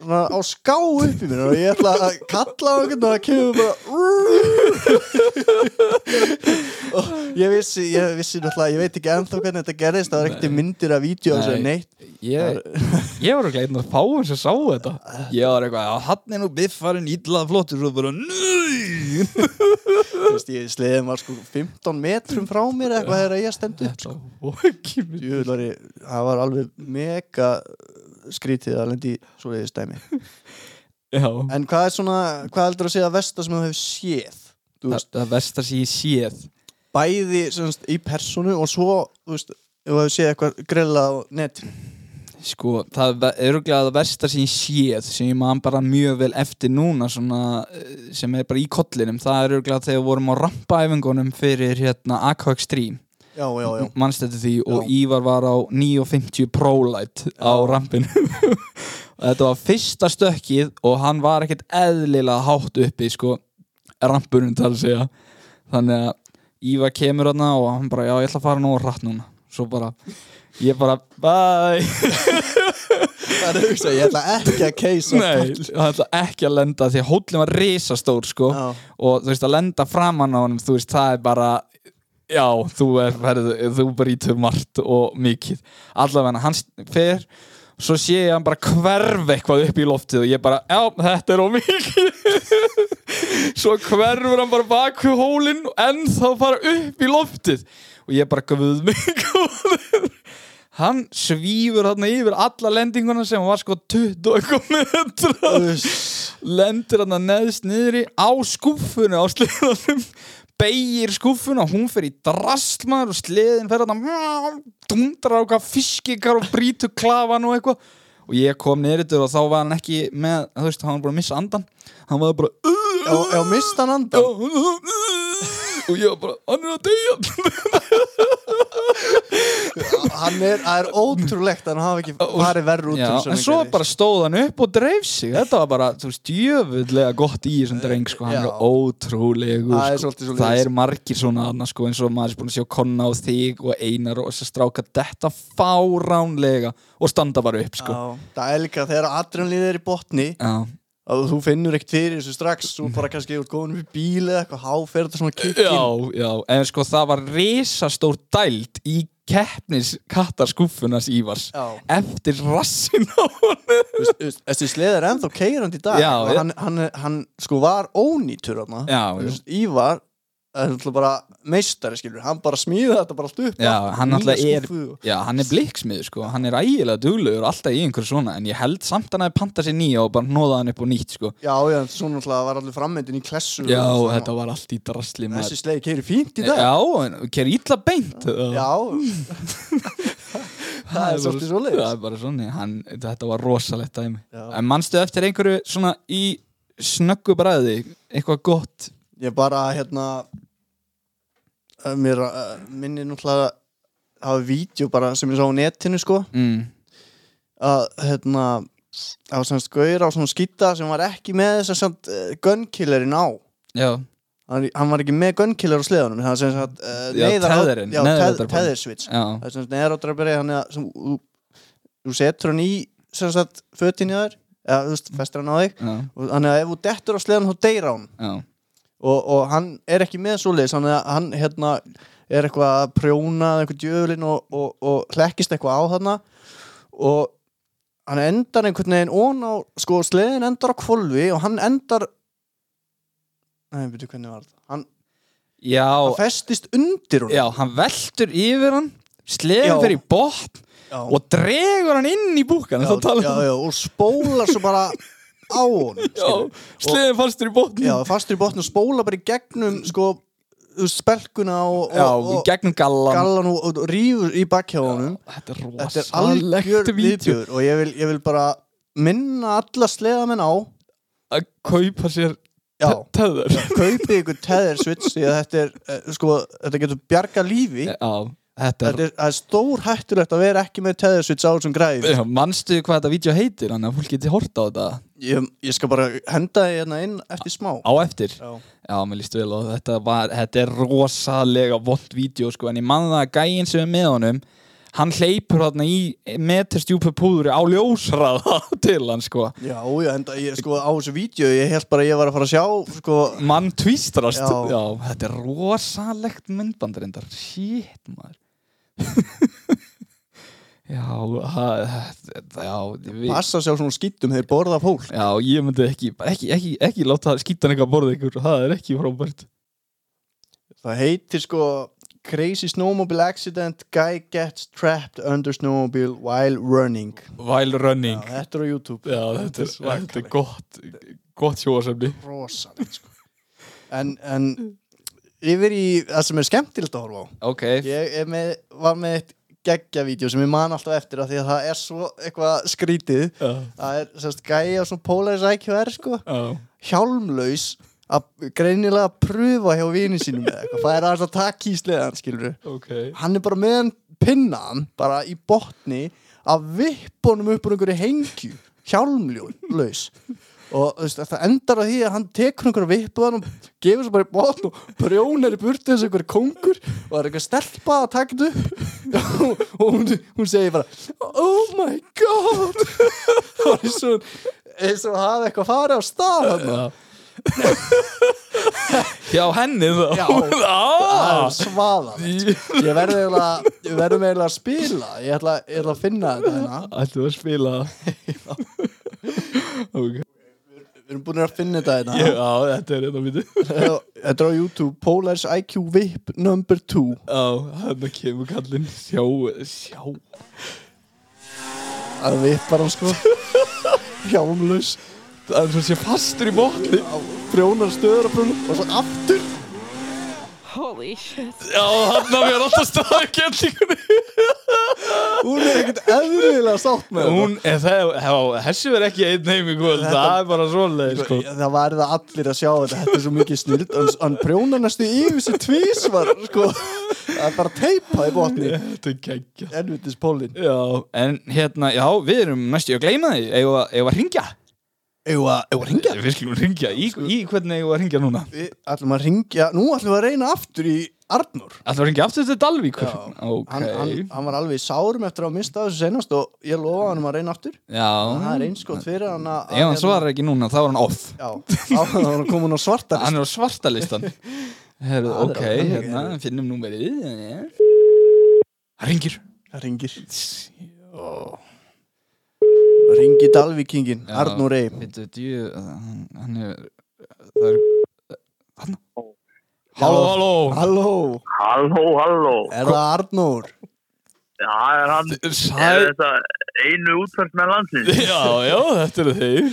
á ská upp í mér og ég ætla að kalla á einhvern og það kemur bara [LAUGHS] og ég vissi ég vissi náttúrulega, ég veit ekki ennþá hvernig þetta gerðist það var ekkert myndir af vídeo ég, ég var ekki einn að fáum sem sá þetta. Ég var eitthvað, já, hann er nú biffarinn ítlað flottur og bara, veist, ég sleðin var sko 15 metrum frá mér eitthvað þegar ég stendu upp sko. það var alveg mega skrítið að lendi svo leiðis dæmi [LAUGHS] já, En hvað er svona, hvað heldur að segja að versta sem þú hefur séð? Þú veist, það versta sem ég séð bæði semst, í personu og svo, þú veist, þú hefur séð eitthvað grilla á netinu. Sko, það er öruglega það versta sem ég séð sem ég man bara mjög vel eftir núna svona, eh, sem er bara í kollinum það er öruglega þegar við vorum á rampaæfingunum fyrir hérna já, já. Mannstætti því og. Ívar var á 950 ProLight á rampinu. Og [LAUGHS] þetta var fyrsta stökkið og hann var ekkert eðlilega hátt uppi sko, rampunum til að segja. Þannig að Ívar kemur þarna og hann bara, já ég ætla að fara nú rætt núna. Svo bara, ég bara bye. [LAUGHS] Það er að hugsa, ég ætla ekki að keisa. Nei, hann ætla ekki að lenda því að hóllin var risastór sko. Já. og þú veist að lenda framan á honum þú veist það er bara já, þú er verið, þú brítur margt og mikið. Allavega hann fer svo sé ég hann bara hverf eitthvað upp í loftið og ég bara, já, þetta er ómikið [LAUGHS] svo hverfur hann bara bak við hólinn en þá fara upp í loftið. Og ég bara, guð mig hann svífur hann yfir alla lendinguna sem var sko 20 og eitthvað metra Uss. lendir hann neðst niðri á skúffunni á sleðanum beigir skúffuna, hún fer í drastlmaður og sleðin fer hann dundrar á hvað fiskikar og brýtur klafan og eitthvað. Og ég kom yfir og þá var hann ekki með, þú veist, hann var bara að missa andan hann var bara Já, já, mist hann andan. Og ég var bara, hann er að deyja [LAUGHS] Hann er, það er ótrúlegt að hann hafi ekki farið verður út Já, en svo bara stóð hann upp og dreif sig þetta var bara, þú veist, djöfullega gott í þessum dreng, sko, hann Já. er ótrúlegur er sko. svolítið svoleiðis. það er margir svona annars, sko, eins og maður er búin að sjá konna á þig og einar og þess að stráka þetta fáránlega og standa bara upp, sko Já, það er líka þegar adrenalíð er í botni Já, að þú finnur ekkert fyrir þessu strax þú bara kannski út góðum í bíl eða eitthvað há fer þetta svona kikkin Já, já, en sko það var risastór dæld í keppnis kattarskúffunas Ívars Já. eftir rassin á veist, þessi sleð er ennþá keirandi í dag. Já, og hann, hann, hann sko var ónýtur þarna. Já, Þú Ívar er bara meistari skilur hann bara smíða þetta bara allt upp Já, hann er- Já, hann er blikksmiður sko, hann er ægilega duglegur alltaf í einhverju svona en ég held samt hann að panta sér nýja og bara nóða hann upp og nýtt sko. Já, já, svo náttúrulega var allir frammyndin í klessu Já, og svona. þetta var allt í drasli. Þessi sleið keiri fínt í dag. Já, ker illa beint Já. [LAUGHS] Það er svolítið svoleiðis. Það er bara svona, hann, þetta var rosalegt dæmi. Já. En manstu eftir einhverju svona í snöggu bræði, eitthvað gott? Ég bara, hérna Mér uh, minni náttúrulega Það var vídeo bara sem ég sá á netinu sko. Mm. að hérna það var semst gauður á svona skýta sem var ekki með þess að samt uh, gunkillerinn á. Já, hann, hann var ekki með gunkiller á sleðunum það var semst að uh, Já, teðrinn, já, neðráttarpari. teð, teðirsvits já, það er semst neðráttaraberi hann er sem þú- setur hann í semst að fötin í þær eða þú veist, festir hann á þig. Og þannig að ef þú dettur á sleðan þá deyra hann. Já og, og hann er ekki með svoleiðis þannig að hann hérna er eitthvað að prjóna eitthvað djöflin og, og, og hlekkist eitthvað á þarna. Og hann endar einhvern veginn ón á sko sleðin endar á kvolfi og hann endar nei, veitu hvernig var þetta hann, hann festist undir hún já, hann veltur yfir hann sleðin Já. fyrir botn já, og dregur hann inn í búkan já, já, og spólar svo bara á hún já, sleðin fastur í botn já, fastur í botn og spólar bara í gegnum sko spelkuna og, já, og, og gegnum gallan gallan og, og rífur í bakkjáðunum Þetta er rosalegt viðbjör og ég vil, ég vil bara minna alla sleðamenn á að kaupa sér Já, töður kaupið ykkur því að þetta er, eh, sko, þetta getur bjarga lífi. Já, þetta er er, það stór hættulegt að vera ekki með teðir switch á þessum græði Já, manstu hvað þetta vídeo heitir þannig að fólk geti horta á þetta? Ég, ég skal bara henda því hérna inn eftir smá. Á eftir? Já, Já, mér líst vel og þetta, var, þetta er rosalega vond vídeo sko, en ég man það að gæinn sem er með honum hann hleypur þarna í meterstjúpu púðuri á ljósraða [LAUGHS] til hann sko. Já, já enda, ég, sko, á þessu vídeo ég held bara að ég var að fara að sjá sko, mann tvístrast Já. Já, þetta er rosalegt myndbandarindar shit maður Já, það, já, við, passa sjá svona skýttum þegar borða fólk. Já, ég myndi ekki, ekki, ekki, ekki láta skýta hann eitthvað að borða ykkur, það er ekki frábært. Það heitir sko Crazy snowmobile accident Guy gets trapped under snowmobile while running. While Já, running þetta er á YouTube. Já, þetta er, þetta er gott gott sjóasefni rosalegt sko. en, en yfir í það sem er skemmtilegt að horfa á. Ok, ég með, var með eitt geggjavídeó sem ég man alltaf eftir af því að það er svo eitthvað skrítið. Já, það er sérst gæja á svona Polaris IQR sko, já. Hjálmlaus að greinilega pröfa hjá vini sínum eða eitthvað, það er að taka í sleðan skilur Ok. Hann er bara með hann pinnan bara í botni að vippa honum upp úr einhverju hengju. Hjálmlaus og veist, það endar á því að hann tekur einhverju vippuðan og gefur svo bara í botn og prjónar í burtu þessu einhverju kongur og það er eitthvað stelpa að taka þetta upp. [LAUGHS] Og hún, hún segir bara oh my god. [LAUGHS] Og eins og eins og hafa eitthvað farið á stað þarna. Já, henni þá. Já. [LAUGHS] það Já er svaðan ég verði eiginlega að spila. Ég ætla, ég ætla að finna þetta hérna. Ættu að spila. Ok Við erum búin að finna þetta hérna. Já, þetta er þetta mínu Þetta er á YouTube Polaris IQ VIP number 2 Já, hann kemur kallinn. Sjá, sjá. Það vippar hann sko. [LAUGHS] Hjámlaus Það er svo sé fastur í botni. Brjónar stöður að Og svo aftur Holy shit. Já, hann að vera alltaf staðið kellingunni Hún er ekkert eðlilega sátt með Hún, er það, já, þessi verð ekki einn heim í kvöld Þetta- Það er bara svoleið, sko. Þetta Það væri það allir að sjá þetta Þetta er svo mikið snild Hann, brjónar næstu yfir sér tvísvar sko. Það er bara teipað í botni. Þetta er geggja Elvitis Pólin Já, en hérna, já, við erum næstu að gleyma því Eða að ringja Eigum við að eigum við að ringja? Við skulum ringja, í, í hvernig við að ringja núna? Við ætlum að ringja, nú ætlum við að reyna aftur í Arnur Ætlum við að ringja aftur til Dalvíkur? Já. Ok hann, hann, hann var alveg sárum eftir að mista þessu senast og ég lofa hann um að reyna aftur Já Það er einskott fyrir hann að Ef hann svarar ekki núna, þá er hann off Já, þá er hann komin á svarta Hann er á svarta listan Herru, er ok, hérna, finnum númerið Það ringir Ringi Dalvíkingin, Já. Arnur Ey Veitu, djú, hann, hann Það Hann Halló, halló Halló, Halló, halló. er það Arnur? Já, er hann, er þetta einu útferð með landsins? [LAUGHS] Já, já, þetta eru þeir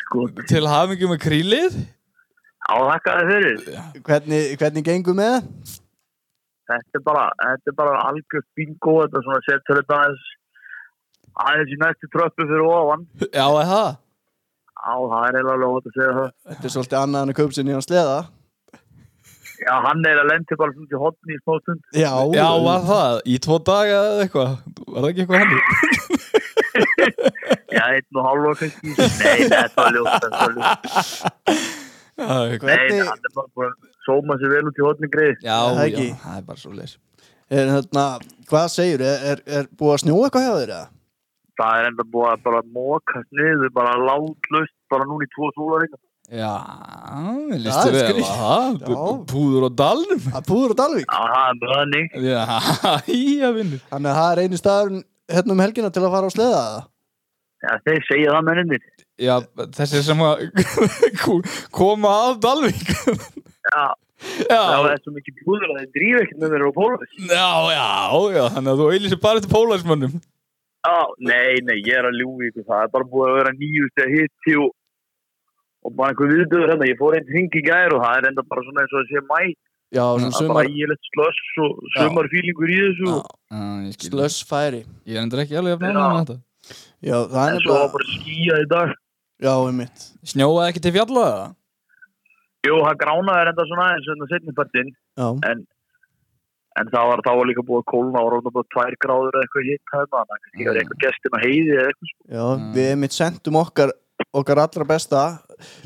sko, Til hafingjum með krílið áhakkaði fyrir. Hvernig, hvernig gengum með? Þetta er bara, þetta er bara algjörð bingo, þetta er svona setur þetta aðeins, í næstu tröppu fyrir ofan. Já, er það? Já, það er eiginlega lót að segja það. Þetta er svolítið annað en að kaup sér nýjan sleða Já, hann er að lendi bara svona til hotni í smá stund. Já, Já, var það? Í tvo daga eða eitthvað? Var það ekki eitthvað hann? [LAUGHS] Já, einn og hálfa kannski. Nei, þetta var ljótt, Nei, Hvernig- hann er bara búin að sóma sér vel út í hotni greið. já, Það er já, það er bara svo leis er, hérna, Hvað segir, er, er, er búið að snjóa eitthvað hjá þér? eða? Það er enda búið að bara mókast niður, bara látlust, bara núna í tvo sólaringar. Já, við Það listu vel skrýt- að það Já. Púður dalnum Að púður og það er bara [LAUGHS] þannig. Að það er einu staður hérna um helgina til að fara á sleða eða? Já, þeir segja það menninir. Já, þessi sem að [LAUGHS] koma af Dalvík Já, Já, það er svo mikið búður að þeir drífa ekkert með mér á pólvis. já, já, já Þannig að þú auðlýsir bara til pólæsmönnum Já, nei, nei, ég er að ljúi ykkur. Það er bara búið að vera nýjust að hitti og, og bara einhver viðdöður hérna. Ég fór einn hring í gær og það er enda bara svona eins og að sé mæ. Já, svona Það er sumar bara ígilegt slöss og sumarfílingur í þessu. og- Já, ég skil slöss færi Ég er endur ekki alveg að Já. náða með þetta Já, það er En svo var nefnilega bara skýjað í dag. Já, um mitt Snjóaði ekki til fjalla það? Jú, það gránaði enda svona eins og þetta setnipartinn. Já, En, en það var, það var líka búið að kólna og ráðna bara tvær gráður eða eitthvað hitt hefna. Þannig að kannski var eitthvað gestin að heiði eða eitthvað. sko. já Mm. við mitt sendum okkar okkar allra besta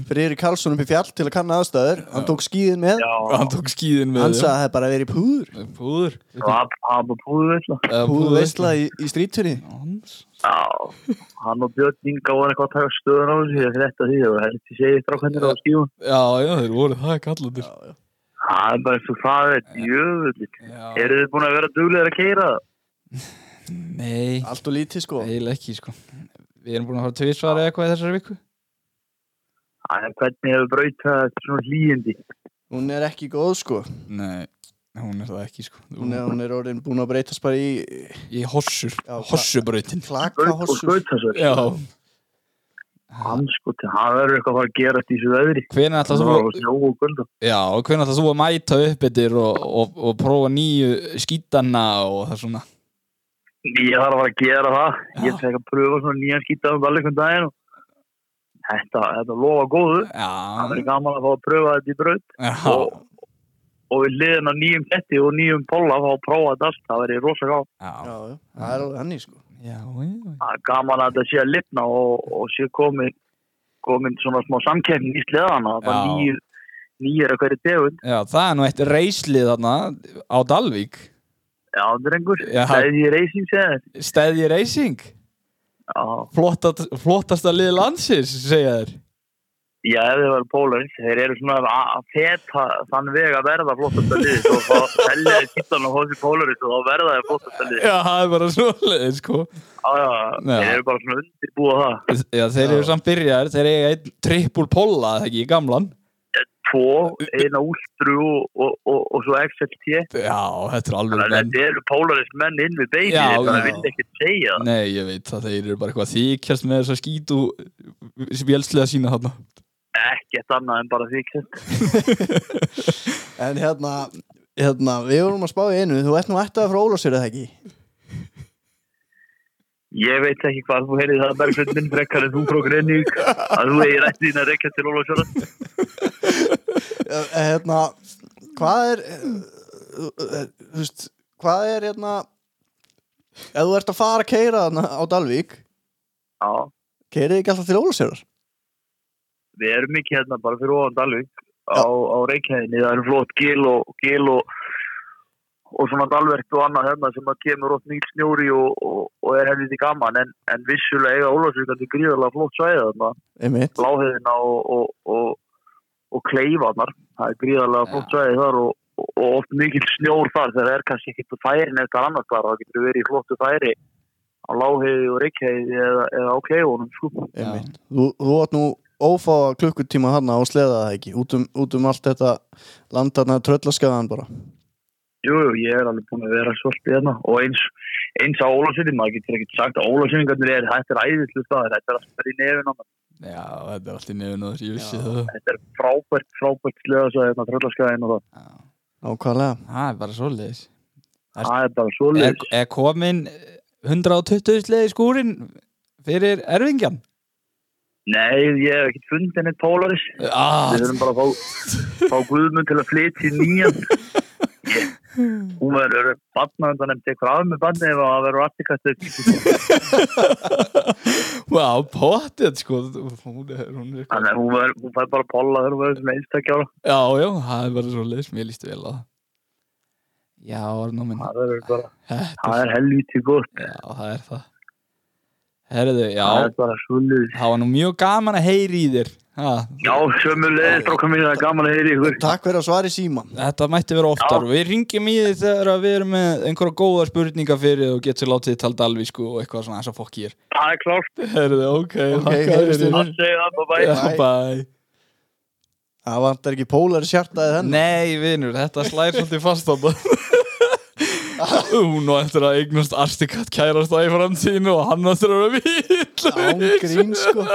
fyrir Karlsson upp í fjall til að kanna aðstæður hann tók skíðin með, Já, Hann tók skíðin með hann sagði að það hefði bara verið púður Púður það var bara púðu veitla. Eða púður veistla í, í Hans. Já, hann og Björn Inga voru eitthvað að taka stöðun á þessu ég þetta því og helst ég segi strákvæmdur á skífun Já, já, þeir voru það kallandir já. Það er bara eins og það er djöfullit Já. eru þið búin að vera duglegir að keira það? Nei, allt og lítið sko. Eiginlega ekki sko. Við erum búin að fara tvísvar eða eitthvað í þessari viku. Það er hvernig hefur braut það svona hlýjindi hún er ekki góð sko. Nei, hún er það ekki sko. Hún er, hún er orðin búin að breytast bara í Í hossur, hossubrautin. Braut klaka hossur skautasver Já Hann sko, það verður eitthvað að fara að gera þetta í Það þú var snjó og gulda Já, hvenær ætlar þú að mæta upp yfir og, og, og prófa nýju skítana og það svona? Ég þarf að fara að gera það. Já. Ég fekk að pröfa svona nýjan skýta um alveg daginn og Þetta, þetta lofa góðu. Það Já, verður gaman að fá að pröfa þetta í braut. Já, og, og við liðin á nýjum ketti og nýjum polla að fá að prófa þetta allt, það verður rosa gáð já, já, já, það er alveg henni sko. Það er gaman að þetta sé að lifna og, og sé komin komin svona smá samkeppni í sleðana. Það nýjir nýjir að hverju tegund. Já, það er nú eitt reyslið þarna á Dalvík. Já, drengur, því racing segir Stæði Flottat, Flottasta lið landsins, segja þér já, ef þið verður pólarins þeir eru svona að að feta þann veg að verða flottasta lið og þá helja þið kittan og hósi pólarins og þá verða þið flottasta lið Já, það er bara svoleið, sko. Já, já, þeir eru bara svona undirbúa það. Já, þeir eru samt byrjar, þeir eiga einn trippul polla, það ekki, í gamlan? Tvo, eina úlstru og, og, og, og svo XLT Já, þetta er alveg að þetta eru pólarist menn inn við Já, það vil ekki segja. Nei, ég veit það, þeir eru bara eitthvað Ekkert annað en bara því [LAUGHS] en hérna, hérna við vorum að spá í einu. Þú ert nú ættað frá Ólafsir eða ekki? Ég veit ekki hvað þú heyrið það Bergfinn minn frekkar en þú frá Grenník að þú eigir ætti þín að rekja til Ólafsjóra. [LAUGHS] Eh, hérna, hvað er eh, eh, þú veist, hvað er hérna ef þú ert að fara að keira á Dalvík Já, keirið ekki alltaf til Ólafsir við erum mikið hérna bara fyrir ofan Dalvík á, á Reykjavíðinni, það eru flott gil og, gil og, og svona Dalvert og annað hérna sem að kemur ótt nýl snjóri og, og, og er helviti gaman. En, en vissulega eiga Ólafsvíkandi gríðarlega flott svæði þarna, láhiðina og, og, og, og kleifarnar, það er gríðarlega flott svæði þar og, og oft mikil snjór þar. Þegar það er kannski ekki færin eitthvað annars þar, það getur verið í flottu færi á láhiði og reykjaði eða, eða á kleifunum sko. Þú átt nú ófáa klukkutíma hann á sleða það ekki út um, út um allt þetta landarna tröllaskaðan bara Jú, jú, ég er alveg búin að vera svolítið hérna og eins, eins á Ólafsvíðin, maður getur ekkert sagt að Ólafsvíðingarnir er, þetta er æðislu staðir, þetta er alltaf í nefn á maður. Já, þetta er allt í nefn og Þetta er frábært, frábært sleðasvæði hérna tröllaskæðin og það. Já, Nákvæmlega Það er bara svoleiðis Það er bara Er, svolítið. er komin 120 sleið í skúrin fyrir erfingjan? Nei, ég hef ekkert fundið neitt Polaris. Ah, Við þurfum bara að fá, fá Guðmund til að flytja í nýjan. Hún verður batnað undan nefndi eitthvað af með batnið ef það verður aftikast Vá, potið sko Hún er, hún er Þannig hún, verður- hún fær bara polla þegar hún verður sem einstakja ára. Já, já, það er bara svoleiðis Mér líst vel á Já, minn Það það er helvítið gott. Já, það er það Herðu, já, Það er var nú mjög gaman að heyri í þér. Ha, Já, sömulegis stráka mín, það er gaman að heyri ykkur. Takk fyrir að svara í síman Þetta mætti vera oftar. Við ringjum í þið þegar að við erum með einhverja góða spurningar fyrir og getur látið þið tala dalvísku og eitthvað svona eins og fokk ég er Það er klárt. Herðu, ok, Ok, þakka heyrðist þér. þér. Það segir það, bye bye. Já, bye. Það vantar ekki pólari sjartaði þennan Nei, vinur, þetta slæðir svolítið fast á það [LAUGHS] Hún og eftir að eignast Arstikat kærast það í framtíðinu og hann að vera vill. Án grín sko.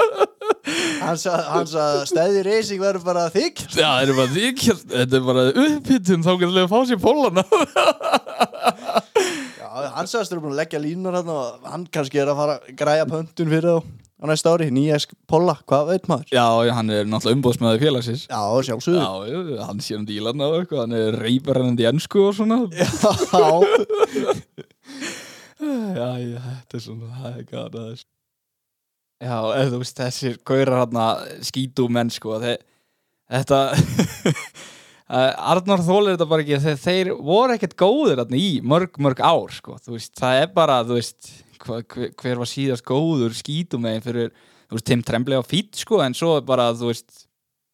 Hann sagði stæði reysing verður bara þykk Já, það er bara því Þetta er bara upphittun þá getur við að fá sér pólana Já, hann sagðist þurfa búin að leggja línur hann og hann kannski er að fara að græja pöntun fyrir þá á næsta ári, nýja polla, hvað veit maður? Já, hann er náttúrulega umbóðsmaður félagsins. Já, sjálfsögðu. Já, hann sé um dílan og eitthvað Hann er reyparennandi í ennsku og svona. [LAUGHS] Já, [LAUGHS] Já, já, þetta er svona, það er gana þess Já, eða þú veist, þessir gaurar hann skítu menn, sko þeir, Þetta [LAUGHS] Arnar þólir þetta bara ekki þeir, þeir voru ekkert góðir hann í mörg, mörg ár, sko Þú veist, það er bara, þú veist hva, hver, hver var síðast góður skítu megin fyrir, þú veist, Tim Tremblay á fít, sko En svo bara, þú veist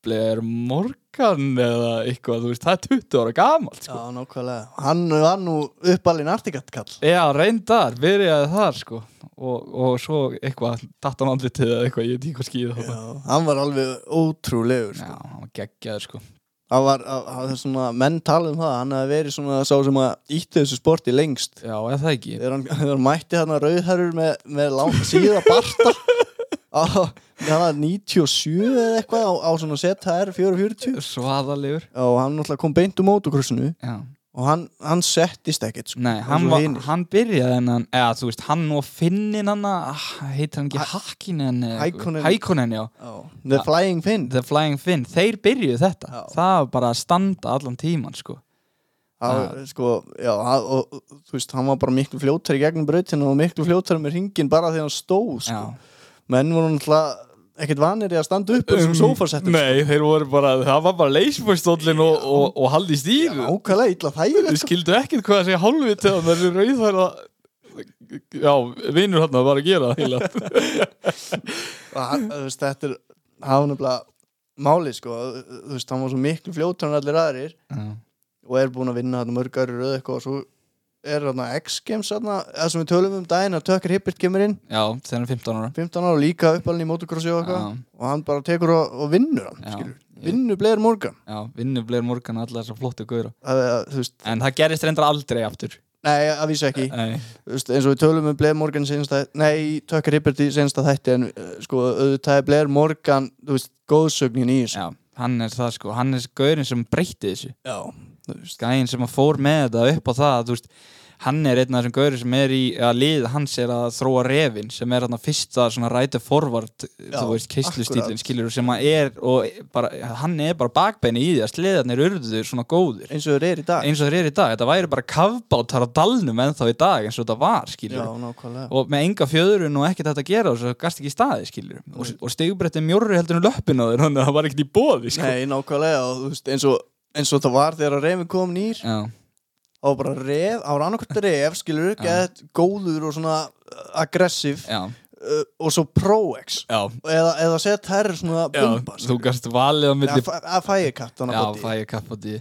Blair Morgan eða eitthvað, þú veist, það er 20 ára gamalt, sko. Já, nákvæmlega. Hann var nú uppalinn artikatkall Já, reyndar, byrjaði þar sko og, og svo eitthvað datt hann andlitið eða eitthvað, ég veit ekki hvað skýði Já, þetta hann var alveg ótrúlegur Já, sko. hann var geggjaður sko hann var, það er svona, menn tala um það hann hefði verið svona sá sem að ítti þessu sporti lengst. Já, eða það ekki? Þegar hann, [LAUGHS] hann mætti hann að rauðherrur með, með lang, síða barta [LAUGHS] á, það var 97 eða eitthvað á, á svona ZR 440 Svaðalegur. Og hann náttúrulega kom beint um mótokrossinu Já, og hann, hann settist ekkert sko, nei, hann, var, hann byrjaði en hann, eða þú veist, hann og Finnin hann ah, heitir hann ekki Hakkinen. Hækkonen, já. Já, The Flying Finn. The Flying Finn, þeir byrjuðu þetta. Já. það var bara að standa allan tíman sko. Það, sko, já, hann, og, þú veist, hann var bara miklu fljótar í gegnum brautinu og miklu fljótar með ringin bara þegar hann stóð sko. Menn voru náttúrulega ekkert vanir í að standa upp þessum sofasettum Um, Nei, þeir voru bara, það var bara leysbórstóllin og, og, og haldi í stígu ákvæðlega illa Þið sko. skildu ekkert hvað að segja hálfvit þegar þessi rauðhæra Já, vinur hann var að gera. [LAUGHS] Og hann, þú veist, þetta er nefnilega máli sko, þú veist, hann var svo miklu fljótar en allir aðrir og er búin að vinna hann mörg aðrir röð eitthvað og svo er hann X-Games þarna, eða sem við tölum um daginn að Tökkar Hibbert kemur inn. Já, þegar hann er 15 ára. 15 ára og líka uppalinn í motocrossi og eitthvað. Og hann bara tekur og, og vinnur hann vinnur Blair Morgan. Já, vinnu Blair Morgan allar þessar flottu það, veist, En það gerist reyndar aldrei aftur. Nei, að vísa ekki. Veist, eins og við tölum um Blair Morgan senast að, nei, Tökkar Hibbert í senast að þætti en uh, sko, auðvitað er Blair Morgan þú veist, góðsögnin í þessu. Já, hann er það sko Hann er gauðin sem breytti þessu. Já, Gæin sem að fór með þetta upp á það veist, hann er einn af þessum gauri sem er í að lið hans er að þróa refin sem er þarna fyrsta svona ræta keislustílinn akkurat. skilur sem að er og bara, hann er bara bakbeini í því að sleðarnir urðu svona góðir. Eins og þeir eru í dag. Eins og þeir eru í dag, þetta væri bara kafbátar á dalnum ennþá í dag eins og þetta var skilur Já, nákvæmlega. Og með enga fjöðrun og ekkert þetta að gera og svo gast ekki í staði skilur og, og stigbretti mjórri heldur en löppin á þeir það var ekkert í bóði sko. Nei, nákvæmlega og veist, eins og, eins og það var þegar að reyfin kom nýr. Já, var bara það var annarkvæmt ref, skilur, gett góður og svona aggressiv já, uh, og svo Pro-X já, eða, eða set herr svona bumba þú gast valið á milli að fæði katt þannig Já, að fæ ég kappati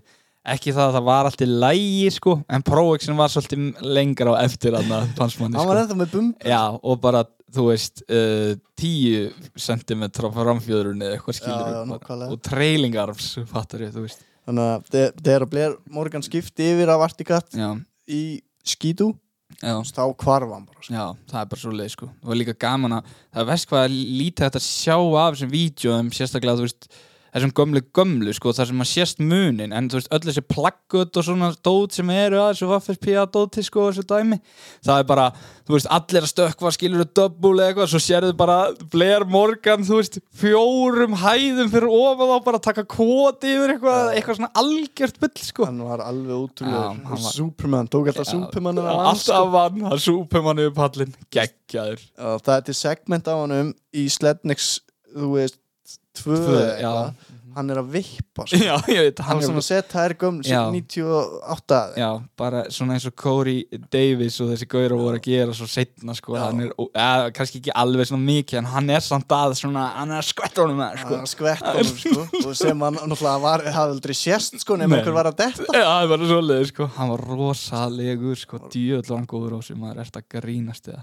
ekki það að það var alltaf lægi sko, en Pro-Exin var svolítið lengra á eftir [LAUGHS] hann að pansmanni hann var sko. ennþá með bumbu. Já, og bara, þú veist uh, 10 cm frá framfjöðrunni eða eitthvað skilur Já, já, og trailingarms, fattar ég, þú veist þannig að þe- þegar að Blair Morgan skipti yfir af Articat Já, í skítu þá hvarf hann bara sko. Já, það er bara svo leið sko og líka gaman að það er vest hvað að lítið þetta sjá af þessum vídjóum sérstaklega þú veist þessum gömlu gömlu sko þar sem maður sést munin en þú veist öll þessi plaggut og svona dót sem eru að þessu Waffles dóti sko og þessu dæmi það er bara þú veist allir að stökkva skilur double eða eitthvað svo sérðu bara Blair Morgan þú veist fjórum hæðum fyrir ofan þá bara að taka kvoti yfir eitthvað eitthvað svona algjört bull sko. Hann var alveg útrúlega var- Superman, tók alltaf Superman Já, alltaf vann, hann súpumann yfir pallin geggjaður. Það er til segment á hann í Slednex þú veist tvö, Tvö, eða já. eitthvað. hann er að vippa sko. Já, veit, hann hann er svona að setja þær gömlu Já. 98 Já, bara svona eins og Corey Davis og þessi gauður voru að gera svo setna sko, hann er, eða kannski ekki alveg svona mikið, en hann er samt að svona, hann er að skvætta honum með, sko. Hann er að skvetta honum sko. [LAUGHS] og sem hann náttúrulega var, hafði aldrei sérst sko, nema einhver var að detta. Já, það var svoleiði, sko, hann var rosalegur, sko, djöðl var hann góður á sem maður ert að grínast eða?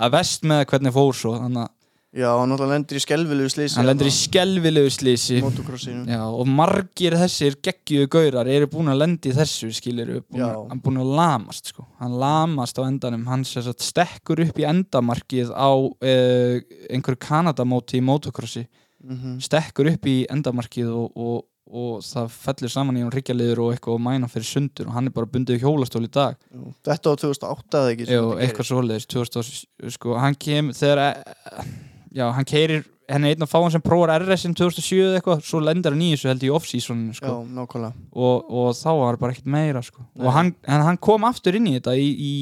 Er vest með hvernig fór svo, þannig að já, hann lendir í skelvilegu slísi hann lendir í skelvilegu slísi Já, og margir þessir geggjuðu gaurar eru búin að lendi í þessu, skilur Já. hann búin að lamast, sko. Hann lamast á endanum, hann sagt stekkur upp í endamarkið á uh, einhverju Kanadamóti í motocrossi. Mhm. stekkur upp í endamarkið og, og, og það fellur saman í hann ríkjaliður og eitthvað og mæna fyrir sundur og hann er bara bundið í hjólastól í dag. Jú, þetta var 2008 eða ekki þetta eitthvað svoleiðis 2000, sko, hann kem þegar eh, já, hann keirir henni einn að fá hann sem prófar RS-in 2007 eða eitthvað, svo lendir hann í þessu held í off-seasoninu, gerist. sko. Já, og, og þá var bara ekkert meira sko. Og hann, hann kom aftur inn í þetta í, í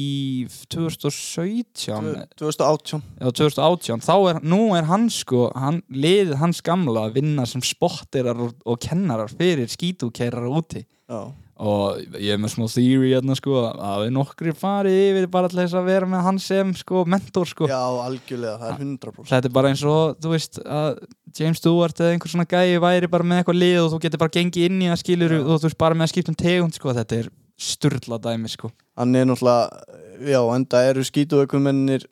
2017 Tvö- 2018 eða 2018 þá er, nú er hann sko hann, liðið hans gamla að vinna sem spotterar og, og kennarar fyrir skítúkeirar úti. Já, og ég er með smá theory hérna sko að við nokkri farið yfir bara til þess að vera með hann sem sko mentor sko. Já, algjörlega, það er 100% þetta er bara eins og, þú veist, að James Stewart eða einhver svona gæi væri bara með eitthvað lið og þú getur bara gengið inn í það skilur og þú veist bara með að skipta um tegund sko, þetta er sturla dæmi sko, hann er náttúrulega, já, enda eru skítuökumennir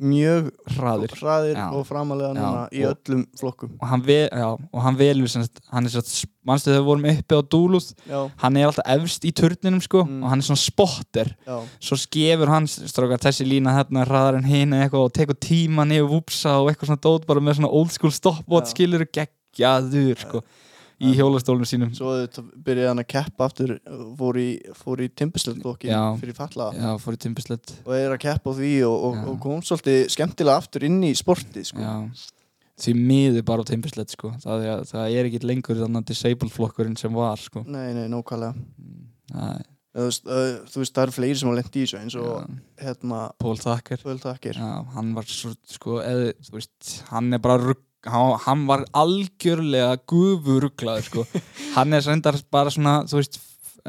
mjög hraðir. Hraðir og framalega núna í og- öllum flokkum. Og hann, ve já, og hann velur sem sagt, hann er svona, mannstu þegar við vorum uppi á Dúluð já, hann er alltaf efst í turninum sko Mm. og hann er svona spotter. Já, svo skefur hann, strákar, þessi lína hérna hraðar en hinn eitthvað og tekur tíma niður vúpsa og eitthvað svona dót bara með svona old school stopwatch skilur geggjaður sko í hjólastólunum sínum. svo byrjaði hann að keppa aftur fór í, fór í timbislöldflokki Já. fyrir falla já, og er að keppa á því og, og, og kom svolítið skemmtilega aftur inn í sportið sko. já. Því miður bara á timbislett sko. Það það er ekki lengur þannig að disabled flokkurinn sem var sko. Nei, nei, nókvælega það er þú veist, þú veist, það eru fleiri sem hafa lent í þessu eins og já, hérna, Paul Thacker Pöldakir Já, hann var svo, sko, eð, þú veist, hann er bara rugg, hann, var algjörlega gufuruglaður, sko. [LAUGHS] Hann er reyndar bara svona, þú veist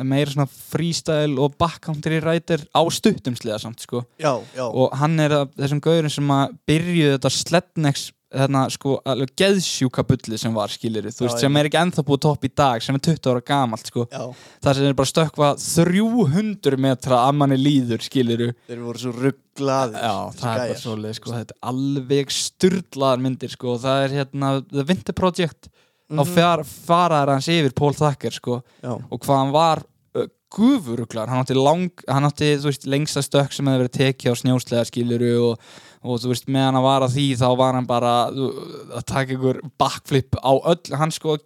meira svona freestyle og backcountry rider á stuttumsliða samt, sko. Já, já, og hann er þessum gaurin sem að byrjuði þetta slednex þarna sko alveg geðsjúka bulli sem var skilur þú veist sem er ekki ennþá búið topp í dag sem er 20 ára gamalt sko. Já. Það sem er bara stökkva 300 metra að manni líður skilur þeir voru svo rugglaðir. Já, það er bara svoleið sko, þetta er alveg styrlaðar myndir sko, það er hérna The Winter Project. Mhm. á fjár, faraðar hans yfir Paul Thacker sko, já, og hvað hann var gufuruglar, hann átti, lang, hann átti veist, lengsta stökk sem hefði verið tekið á snjóslega skiluru og, og þú veist, meðan hann var að því þá var hann bara að taka ykkur backflip á öll, hann sko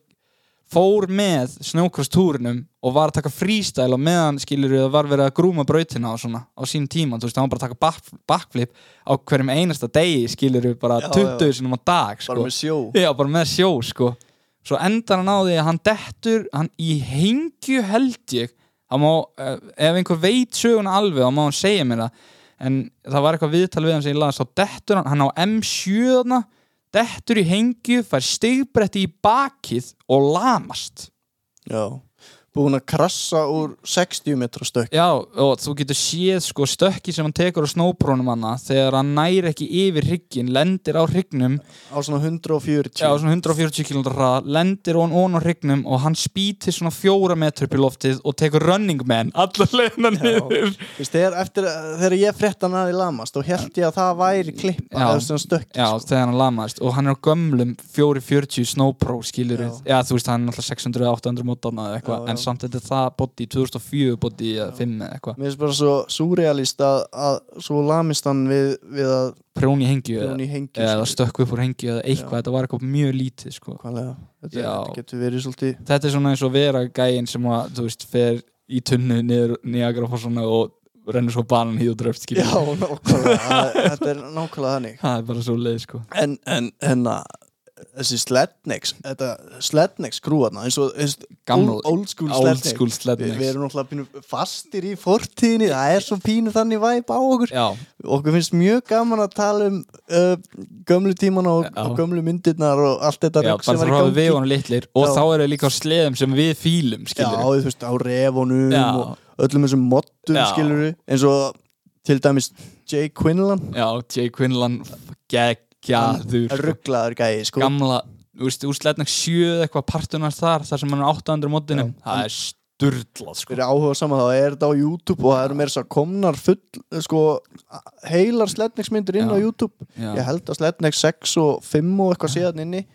fór með snjókrosstúrinum og var að taka freestyle og meðan skilur það var verið að grúma brautina og svona á sín tíma, þú veist, hann var bara að taka back, backflip á hverjum einasta degi skilur bara Já, 20 já. sinum á dag sko. bara með sjó Já, bara með sjó, sko Svo endar hann á því að hann dettur hann í hengju held ég má, eh, ef einhver veit söguna alveg, þá má hann segja mér það en það var eitthvað viðtal við hann sem ég las þá dettur hann, hann á M7 þarna, dettur í hengju, fær stigbretti í bakið og lamast. Já, búin að krassa úr 60 metra stökk. Já, og þú getur séð sko stökki sem hann tekur á snóprónum hana þegar hann næri ekki yfir hrygginn, lendir á hryggnum á svona 140 Já, svona 140 km hraða, lendir hún ón á hrygnum og hann spýtir svona fjóra metru upp í loftið og tekur running man allar leiðina niður. Þegar, eftir, þegar ég frétt hann aðeins lamast þá held ég að það væri klippa Já. eða svona stökk Já, sko. þegar hann lamaðist og hann er á gömlum 440 Snow Pro skilur Já. Þú veist, hann er alltaf 600-800 mótana eða eitthvað, samt þetta er það body 2004 body eða 5 eða eitthvað. Mér finnst bara svo súrealist að, að svo lamist hann við, við að prjón í hengju eða, í stökku upp úr hengju eða eitthvað, þetta var eitthvað mjög lítið sko. Hvaðlega? Þetta, þetta getur verið svolítið þetta er svona eins og vera gæinn sem að, þú veist, fer í tunnu niður nýjagra fórsona og rennur svo banan hýð og dröft Já, nákvæmlega, þetta er nákvæmlega þannig. Það er bara svo leið sko. En, en, en að þessi Slednex, þetta Slednex skrúarna, eins og old, school Slednex við erum náttúrulega pínu fastir í fortíðinni, það er svo pínu þannig væp á okkur. Já, okkur finnst mjög gaman að tala um uh, gömlu tímana og, og gömlu myndirnar og allt þetta já sem var í gangi. og Já. þá eru líka á sleðum sem við veist, á refunum Já. og öllum þessum moddum, eins og til dæmis Jay Quinlan. Jay Quinlan geggjaður rugglaður gæi, sko. Gamla, þú veist, úr slednag 7 eða eitthvað partunar þar, þar sem hann er 800 mótinu, Já. það er sturlað sko. Fyrir áhuga saman þá er þetta á YouTube og það eru meira svo komnar full sko, heilar Slednex-myndir inn Já. á YouTube. Já. ég held að Slednex 6 og 5 og eitthvað séðan inni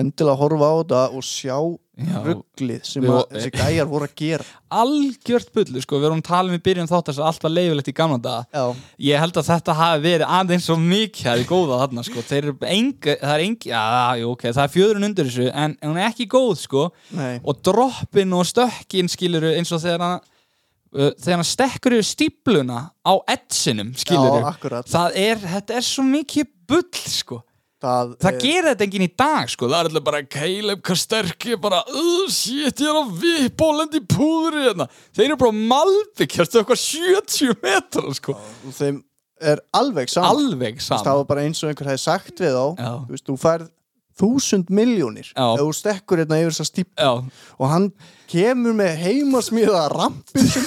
endilega horfa á þetta og sjá Já. rugglið sem að þessi gæjar voru að gera. [LAUGHS] Algjört bullu, sko, við erum talað um í byrjun þátt þess að allt var leifilegt í gamla daga. Já, ég held að þetta hafi verið aðeins svo mikið það er góða þarna, sko, eru enga það er engi, já, jú, ok, það er fjöðrun undir þessu en hún er ekki góð, sko. Nei. Og droppin og stökkin skiluru eins og þegar hann uh, þegar hann stekkur yfir stípluna á edsinum skiluru Já, það er, þetta er svo mikið bull sko Það, það er- gerir þetta enginn í dag sko. Það er alltaf bara Caleb, hvað sterk ég bara, uh, shit, ég er á í púðri hérna. Þeir eru bara malbygg, hérstu eitthvað 70 metra sko, þeim er alveg saman alveg veist, það saman var bara eins og einhver hefði sagt við þá. Já. þú veist, þú færð þúsund miljónir Já. ef þú stekkur hérna yfir þessa stíp já, og hann kemur með heimasmíða rampin sem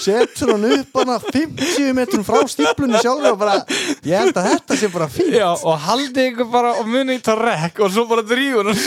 setur hann upp hana 50 metrum frá stíplunni sjálfur og bara, ég held að þetta sé bara fínt. Já, og haldi ykkur bara og muni í það rekk og svo bara drífur hann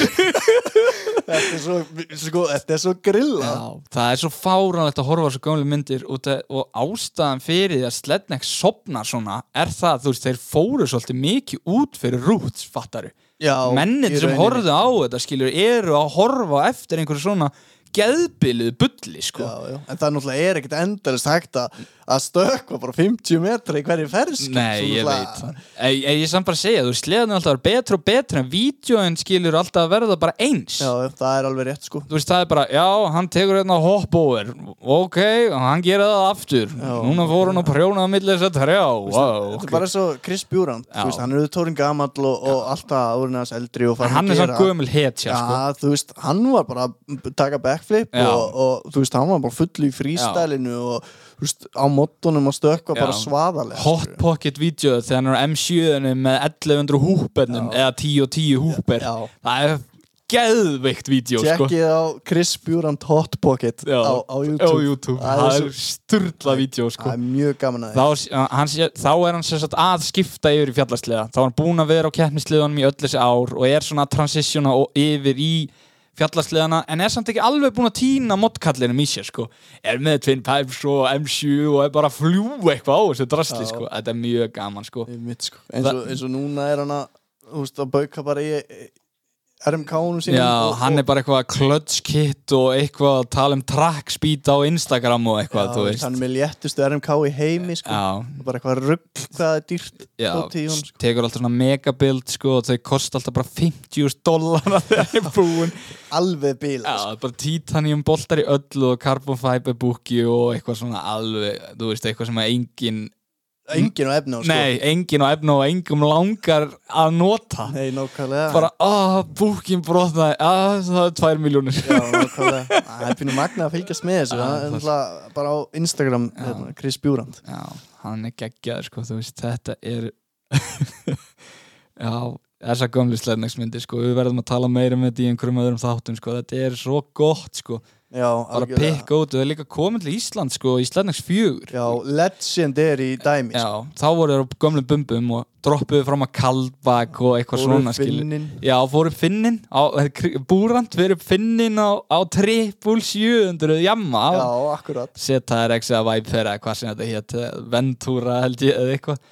þetta er svo, sko, þetta er svo grilla Já, það er svo fáránlegt að horfa á svo gömlu myndir að, og ástæðan fyrir því að Slednex sopnar svona er það, þú veist, þeir fóru svolítið mikið út fyrir rúts, fattaru Já, mennir í sem horfðu á þetta skilur eru að horfa eftir einhverju svona geðbilið bulli sko. Já, já. en það náttúrulega er ekkert endalist hægt að, að stökkva bara 50 metra í hverju fersk Nei, ég veit. Ég, ég, ég samt bara að segja, þú sleðan er alltaf að vera betra og betra en vídjóin skilur alltaf að verða bara eins. Já, já, það er alveg rétt sko. Þú veist, það er bara, já, hann tekur hérna hopp-over Ok, og hann gera það aftur. Já. Núna fór hann að prjóna á milli þess að trjá. Wow, Þetta er bara svo Chris Bjúrand Já. hann er auðvitað gamall og, og alltaf árin hans eldri og En farin hann að er gera samt gömul hetja, Já, sko þú veist, hann var bara að taka backflip og, og þú veist, hann var bara full í freestylinu og þú veist, á mottunum að stökkva bara svaðalega Hot Pocket video þegar hann er á M7 með 1100 húpernum eða 10 og 10 húper. Það er geðveikt vídeo, sko. Tjekkið á Chris Bjúrand Hot Pocket Já, á, á YouTube, á YouTube. Það Það er, sturla vídeo, sko. það er mjög gaman að þá, hann, sé- þá er hann sagt að skipta yfir í fjallarsliða. Þá er hann búinn að vera á keppnisliðunum í öll þessi ár og er svona að transitiona yfir í fjallarsliðana en er samt ekki alveg búinn að týna modkallinum í sér sko. er með Twin Pipes og M7 og er bara að fljú eitthvað á þessu drasli sko. þetta er mjög gaman sko. Einmitt, sko. eins, og, eins og núna er hann að þú veist, að bauka bara í RMK-unum sínum Já, og, hann er bara eitthvað klötskitt og eitthvað að tala um track speed á Instagram og eitthvað, já, þú veist hann er með léttustu RMK í heimi sko. Já, bara eitthvað rugg hvað er dýrt já, honum, sko. tekur alltaf svona megabild sko og þau kosta alltaf bara 50 dollara [LAUGHS] þegar það er búin alveg bíl Já, það er bara titanium boltar í öllu og carbon fiber búki og eitthvað svona alveg, þú veist, eitthvað sem að engin engin á efni á sko. Nei, engin á efna og engum langar að nota. Nei, nákvæmlega. Bara, að búkin brotnaði. Að það er tvær miljónir Já, nákvæmlega. [LAUGHS] Það er pínu magna að fylgjast með þessu. Já, Það er bara á Instagram hérna, Chris Bjúrand. Já, hann er geggjaður sko, þú veist, þetta er [LAUGHS] Já, þessa gömlu sledneksmyndir sko, við verðum að tala meira með þetta í einhverjum öðrum þáttum sko, þetta er svo gott sko, Já, bara pikka út það er líka komin til Ísland sko, í sledneks fjögur. Já, legendary dæmi Já, sko. þá voru á gömlum bumbum og droppuðu fram að kaldbak og eitthvað Fóru svona finnin. Já, fóru finnin á, búrand fyrir finnin á, á triple 700 jamma. Já, akkurat. Seta RX eða Vibe eða hvað sem þetta hétt Ventura held ég eða eitthvað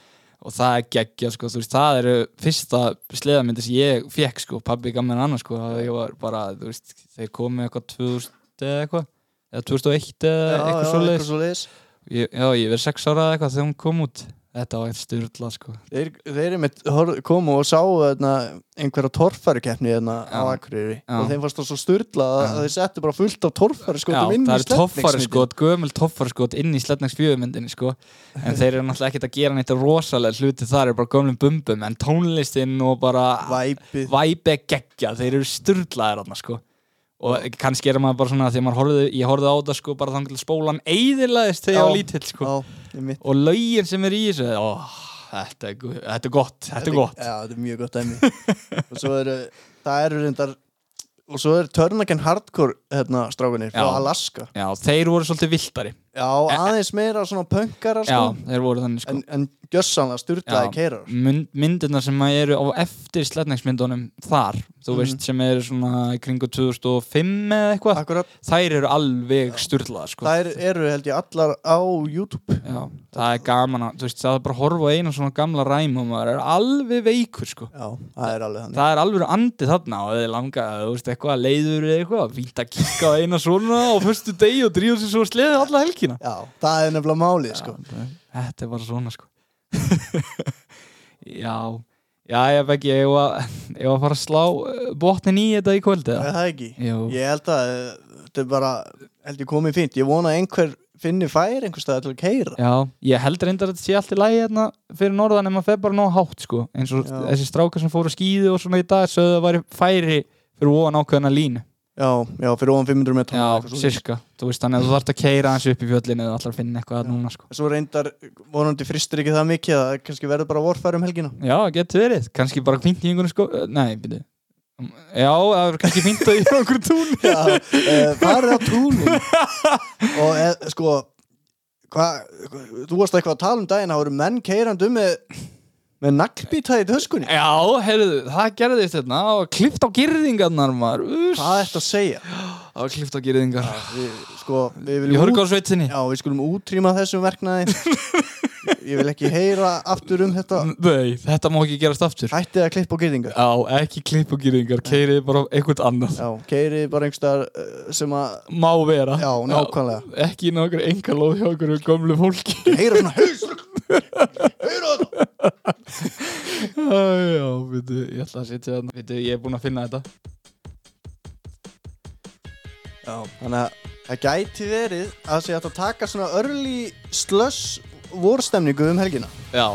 og það er geggja sko, þú veist, það eru fyrsta sleðamyndi sem ég fekk sko, pabbi gaf mér annar sko, að ég var bara, þú veist, þeir komið eitthvað 2000 eða eitthvað, eða 2001 eða eitthvað svoleiðis. Já, ég verið sex ára eða eitthvað þegar hún kom út Þetta var eitt styrla sko Þeir, þeir einmitt hor- komu og sáu hérna, einhverja torfærukeppni hérna, á Já. Akureyri Já. og þeim fannst það svo styrla að, að þeir settu bara fullt af torfæru Já, skotum inn það í eru toffari sleppningsmyndina. skot, gömul toffari skot inn í Sletnags fjöðumyndinni sko En þeir eru náttúrulega ekkert að gera neitt rosalega hluti þar er bara gömlum bumbum En tónlistinn og bara Væpið væpi geggja, þeir eru styrlaðir þarna sko Og kannski er maður bara svona að maður horfði, ég horfði á það sko bara þannig til spólan eyðilaðist þegar ég var Já. lítill sko Já. Og lögin sem er í þessu, ó, þetta er, þetta er gott, þetta er gott Já, þetta er mjög gott og svo eru, það eru reyndar og svo er Törnagen Hardcore hérna, strákunir frá Já. Alaska Já, þeir voru svolítið viltari Já, aðeins meira svona pönkarar Já, sko, þeir voru þannig sko en, en gjössanlega styrlaði Já. keirar mynd, myndirnar sem eru á eftir sletningsmyndunum þar þú Mhm. veist sem eru svona kringu 2005 eða eitthvað Akkurat, þær eru alveg sturlaðar sko. þær eru held ég allar á YouTube Já, það er gaman að þú veist, það er bara að horfa á einu svona gamla ræm og maður er alveg veikur sko. Já, það er alveg þannig það er alveg andi þarna og þið langa, þú veist, eitthvað leiður eitthvað, helgina. Já, það er nefnilega málið sko. Þetta er bara svona sko. [LAUGHS] Já Já, ég veit ekki, ég var, ég var að fara að slá uh, botnin í þetta í kvöldi Er eða? það ekki? Jú, Ég held að eh, þetta er bara held ég komið fínt, ég vona að einhver finni fær einhver stað til að keira já, ég held reyndar að þetta sé allt í lagi hérna fyrir norðan en maður fer bara nóg hátt sko. Eins og Já. þessi strákar sem fóru að skýði og svona í dag sögðu að það væri færi fyrir ofan ákveðna línu Já, já, fyrir ofan 500 metrum Já, sirka, þú veist þannig að þú þarfst að keira hans upp í fjöllinu eða allar finna eitthvað að núna sko. Svo reyndar, vonandi fristur ekki það mikið að það kannski verður bara vorfæri um helgina. Já, getur verið, kannski bara fínt í einhvern sko, nei, byrju Já, það er kannski fínt að í einhverjum tún Já, uh, farið á túnin og e, sko hvað, þú varst eitthvað að tala um daginn að voru menn keirandi um með með naglbíta í töskunni. Já, heyrðu, það gerðist þetta og klift á girðingarnar maður Úss, Hvað ertu að segja? Það var klift á girðingar. Við, sko, við Í viljum út, hörgársveitinni já, við skulum útrýma þessum verknaði. [LAUGHS] Ég vil ekki heyra aftur um þetta. Nei, þetta má ekki gerast aftur. Hættið að klippa á gyrðingar Já, ekki klipp á girðingar, keirið bara á einhvern annað. Já, keirið bara einhverstaðar uh, sem að Má vera. Já, nákvæmlega. Ekki inn á okkur engalóð hjá okkur gömlu fólki. Heyra svona Æ, Já, veitu, ég ætla að setja þarna. Veitu, ég er búinn að finna þetta. Já, þannig að það gæti verið að sé að taka svona early slush vorstemningu um helgina. Já.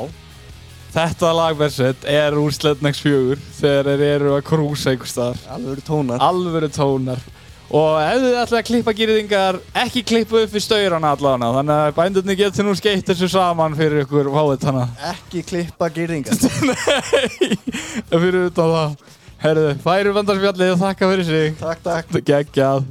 Þetta lagversett er úr Slednex 4 þegar þeir eru að krúsa einhver staðar. Alveg tónar. Alvöru tónar og ef þið ætlaði að klippa gýrðingar ekki klippa upp við staurana allavega. Þannig að bændurni getur nú skeitt þessu saman fyrir ykkur fáið hana Ekki klippa gyrðingar [LAUGHS] Nei, fyrir utan það Herðu, færu vendarsfjallið og þakka fyrir sig. Takk, takk. Geggjað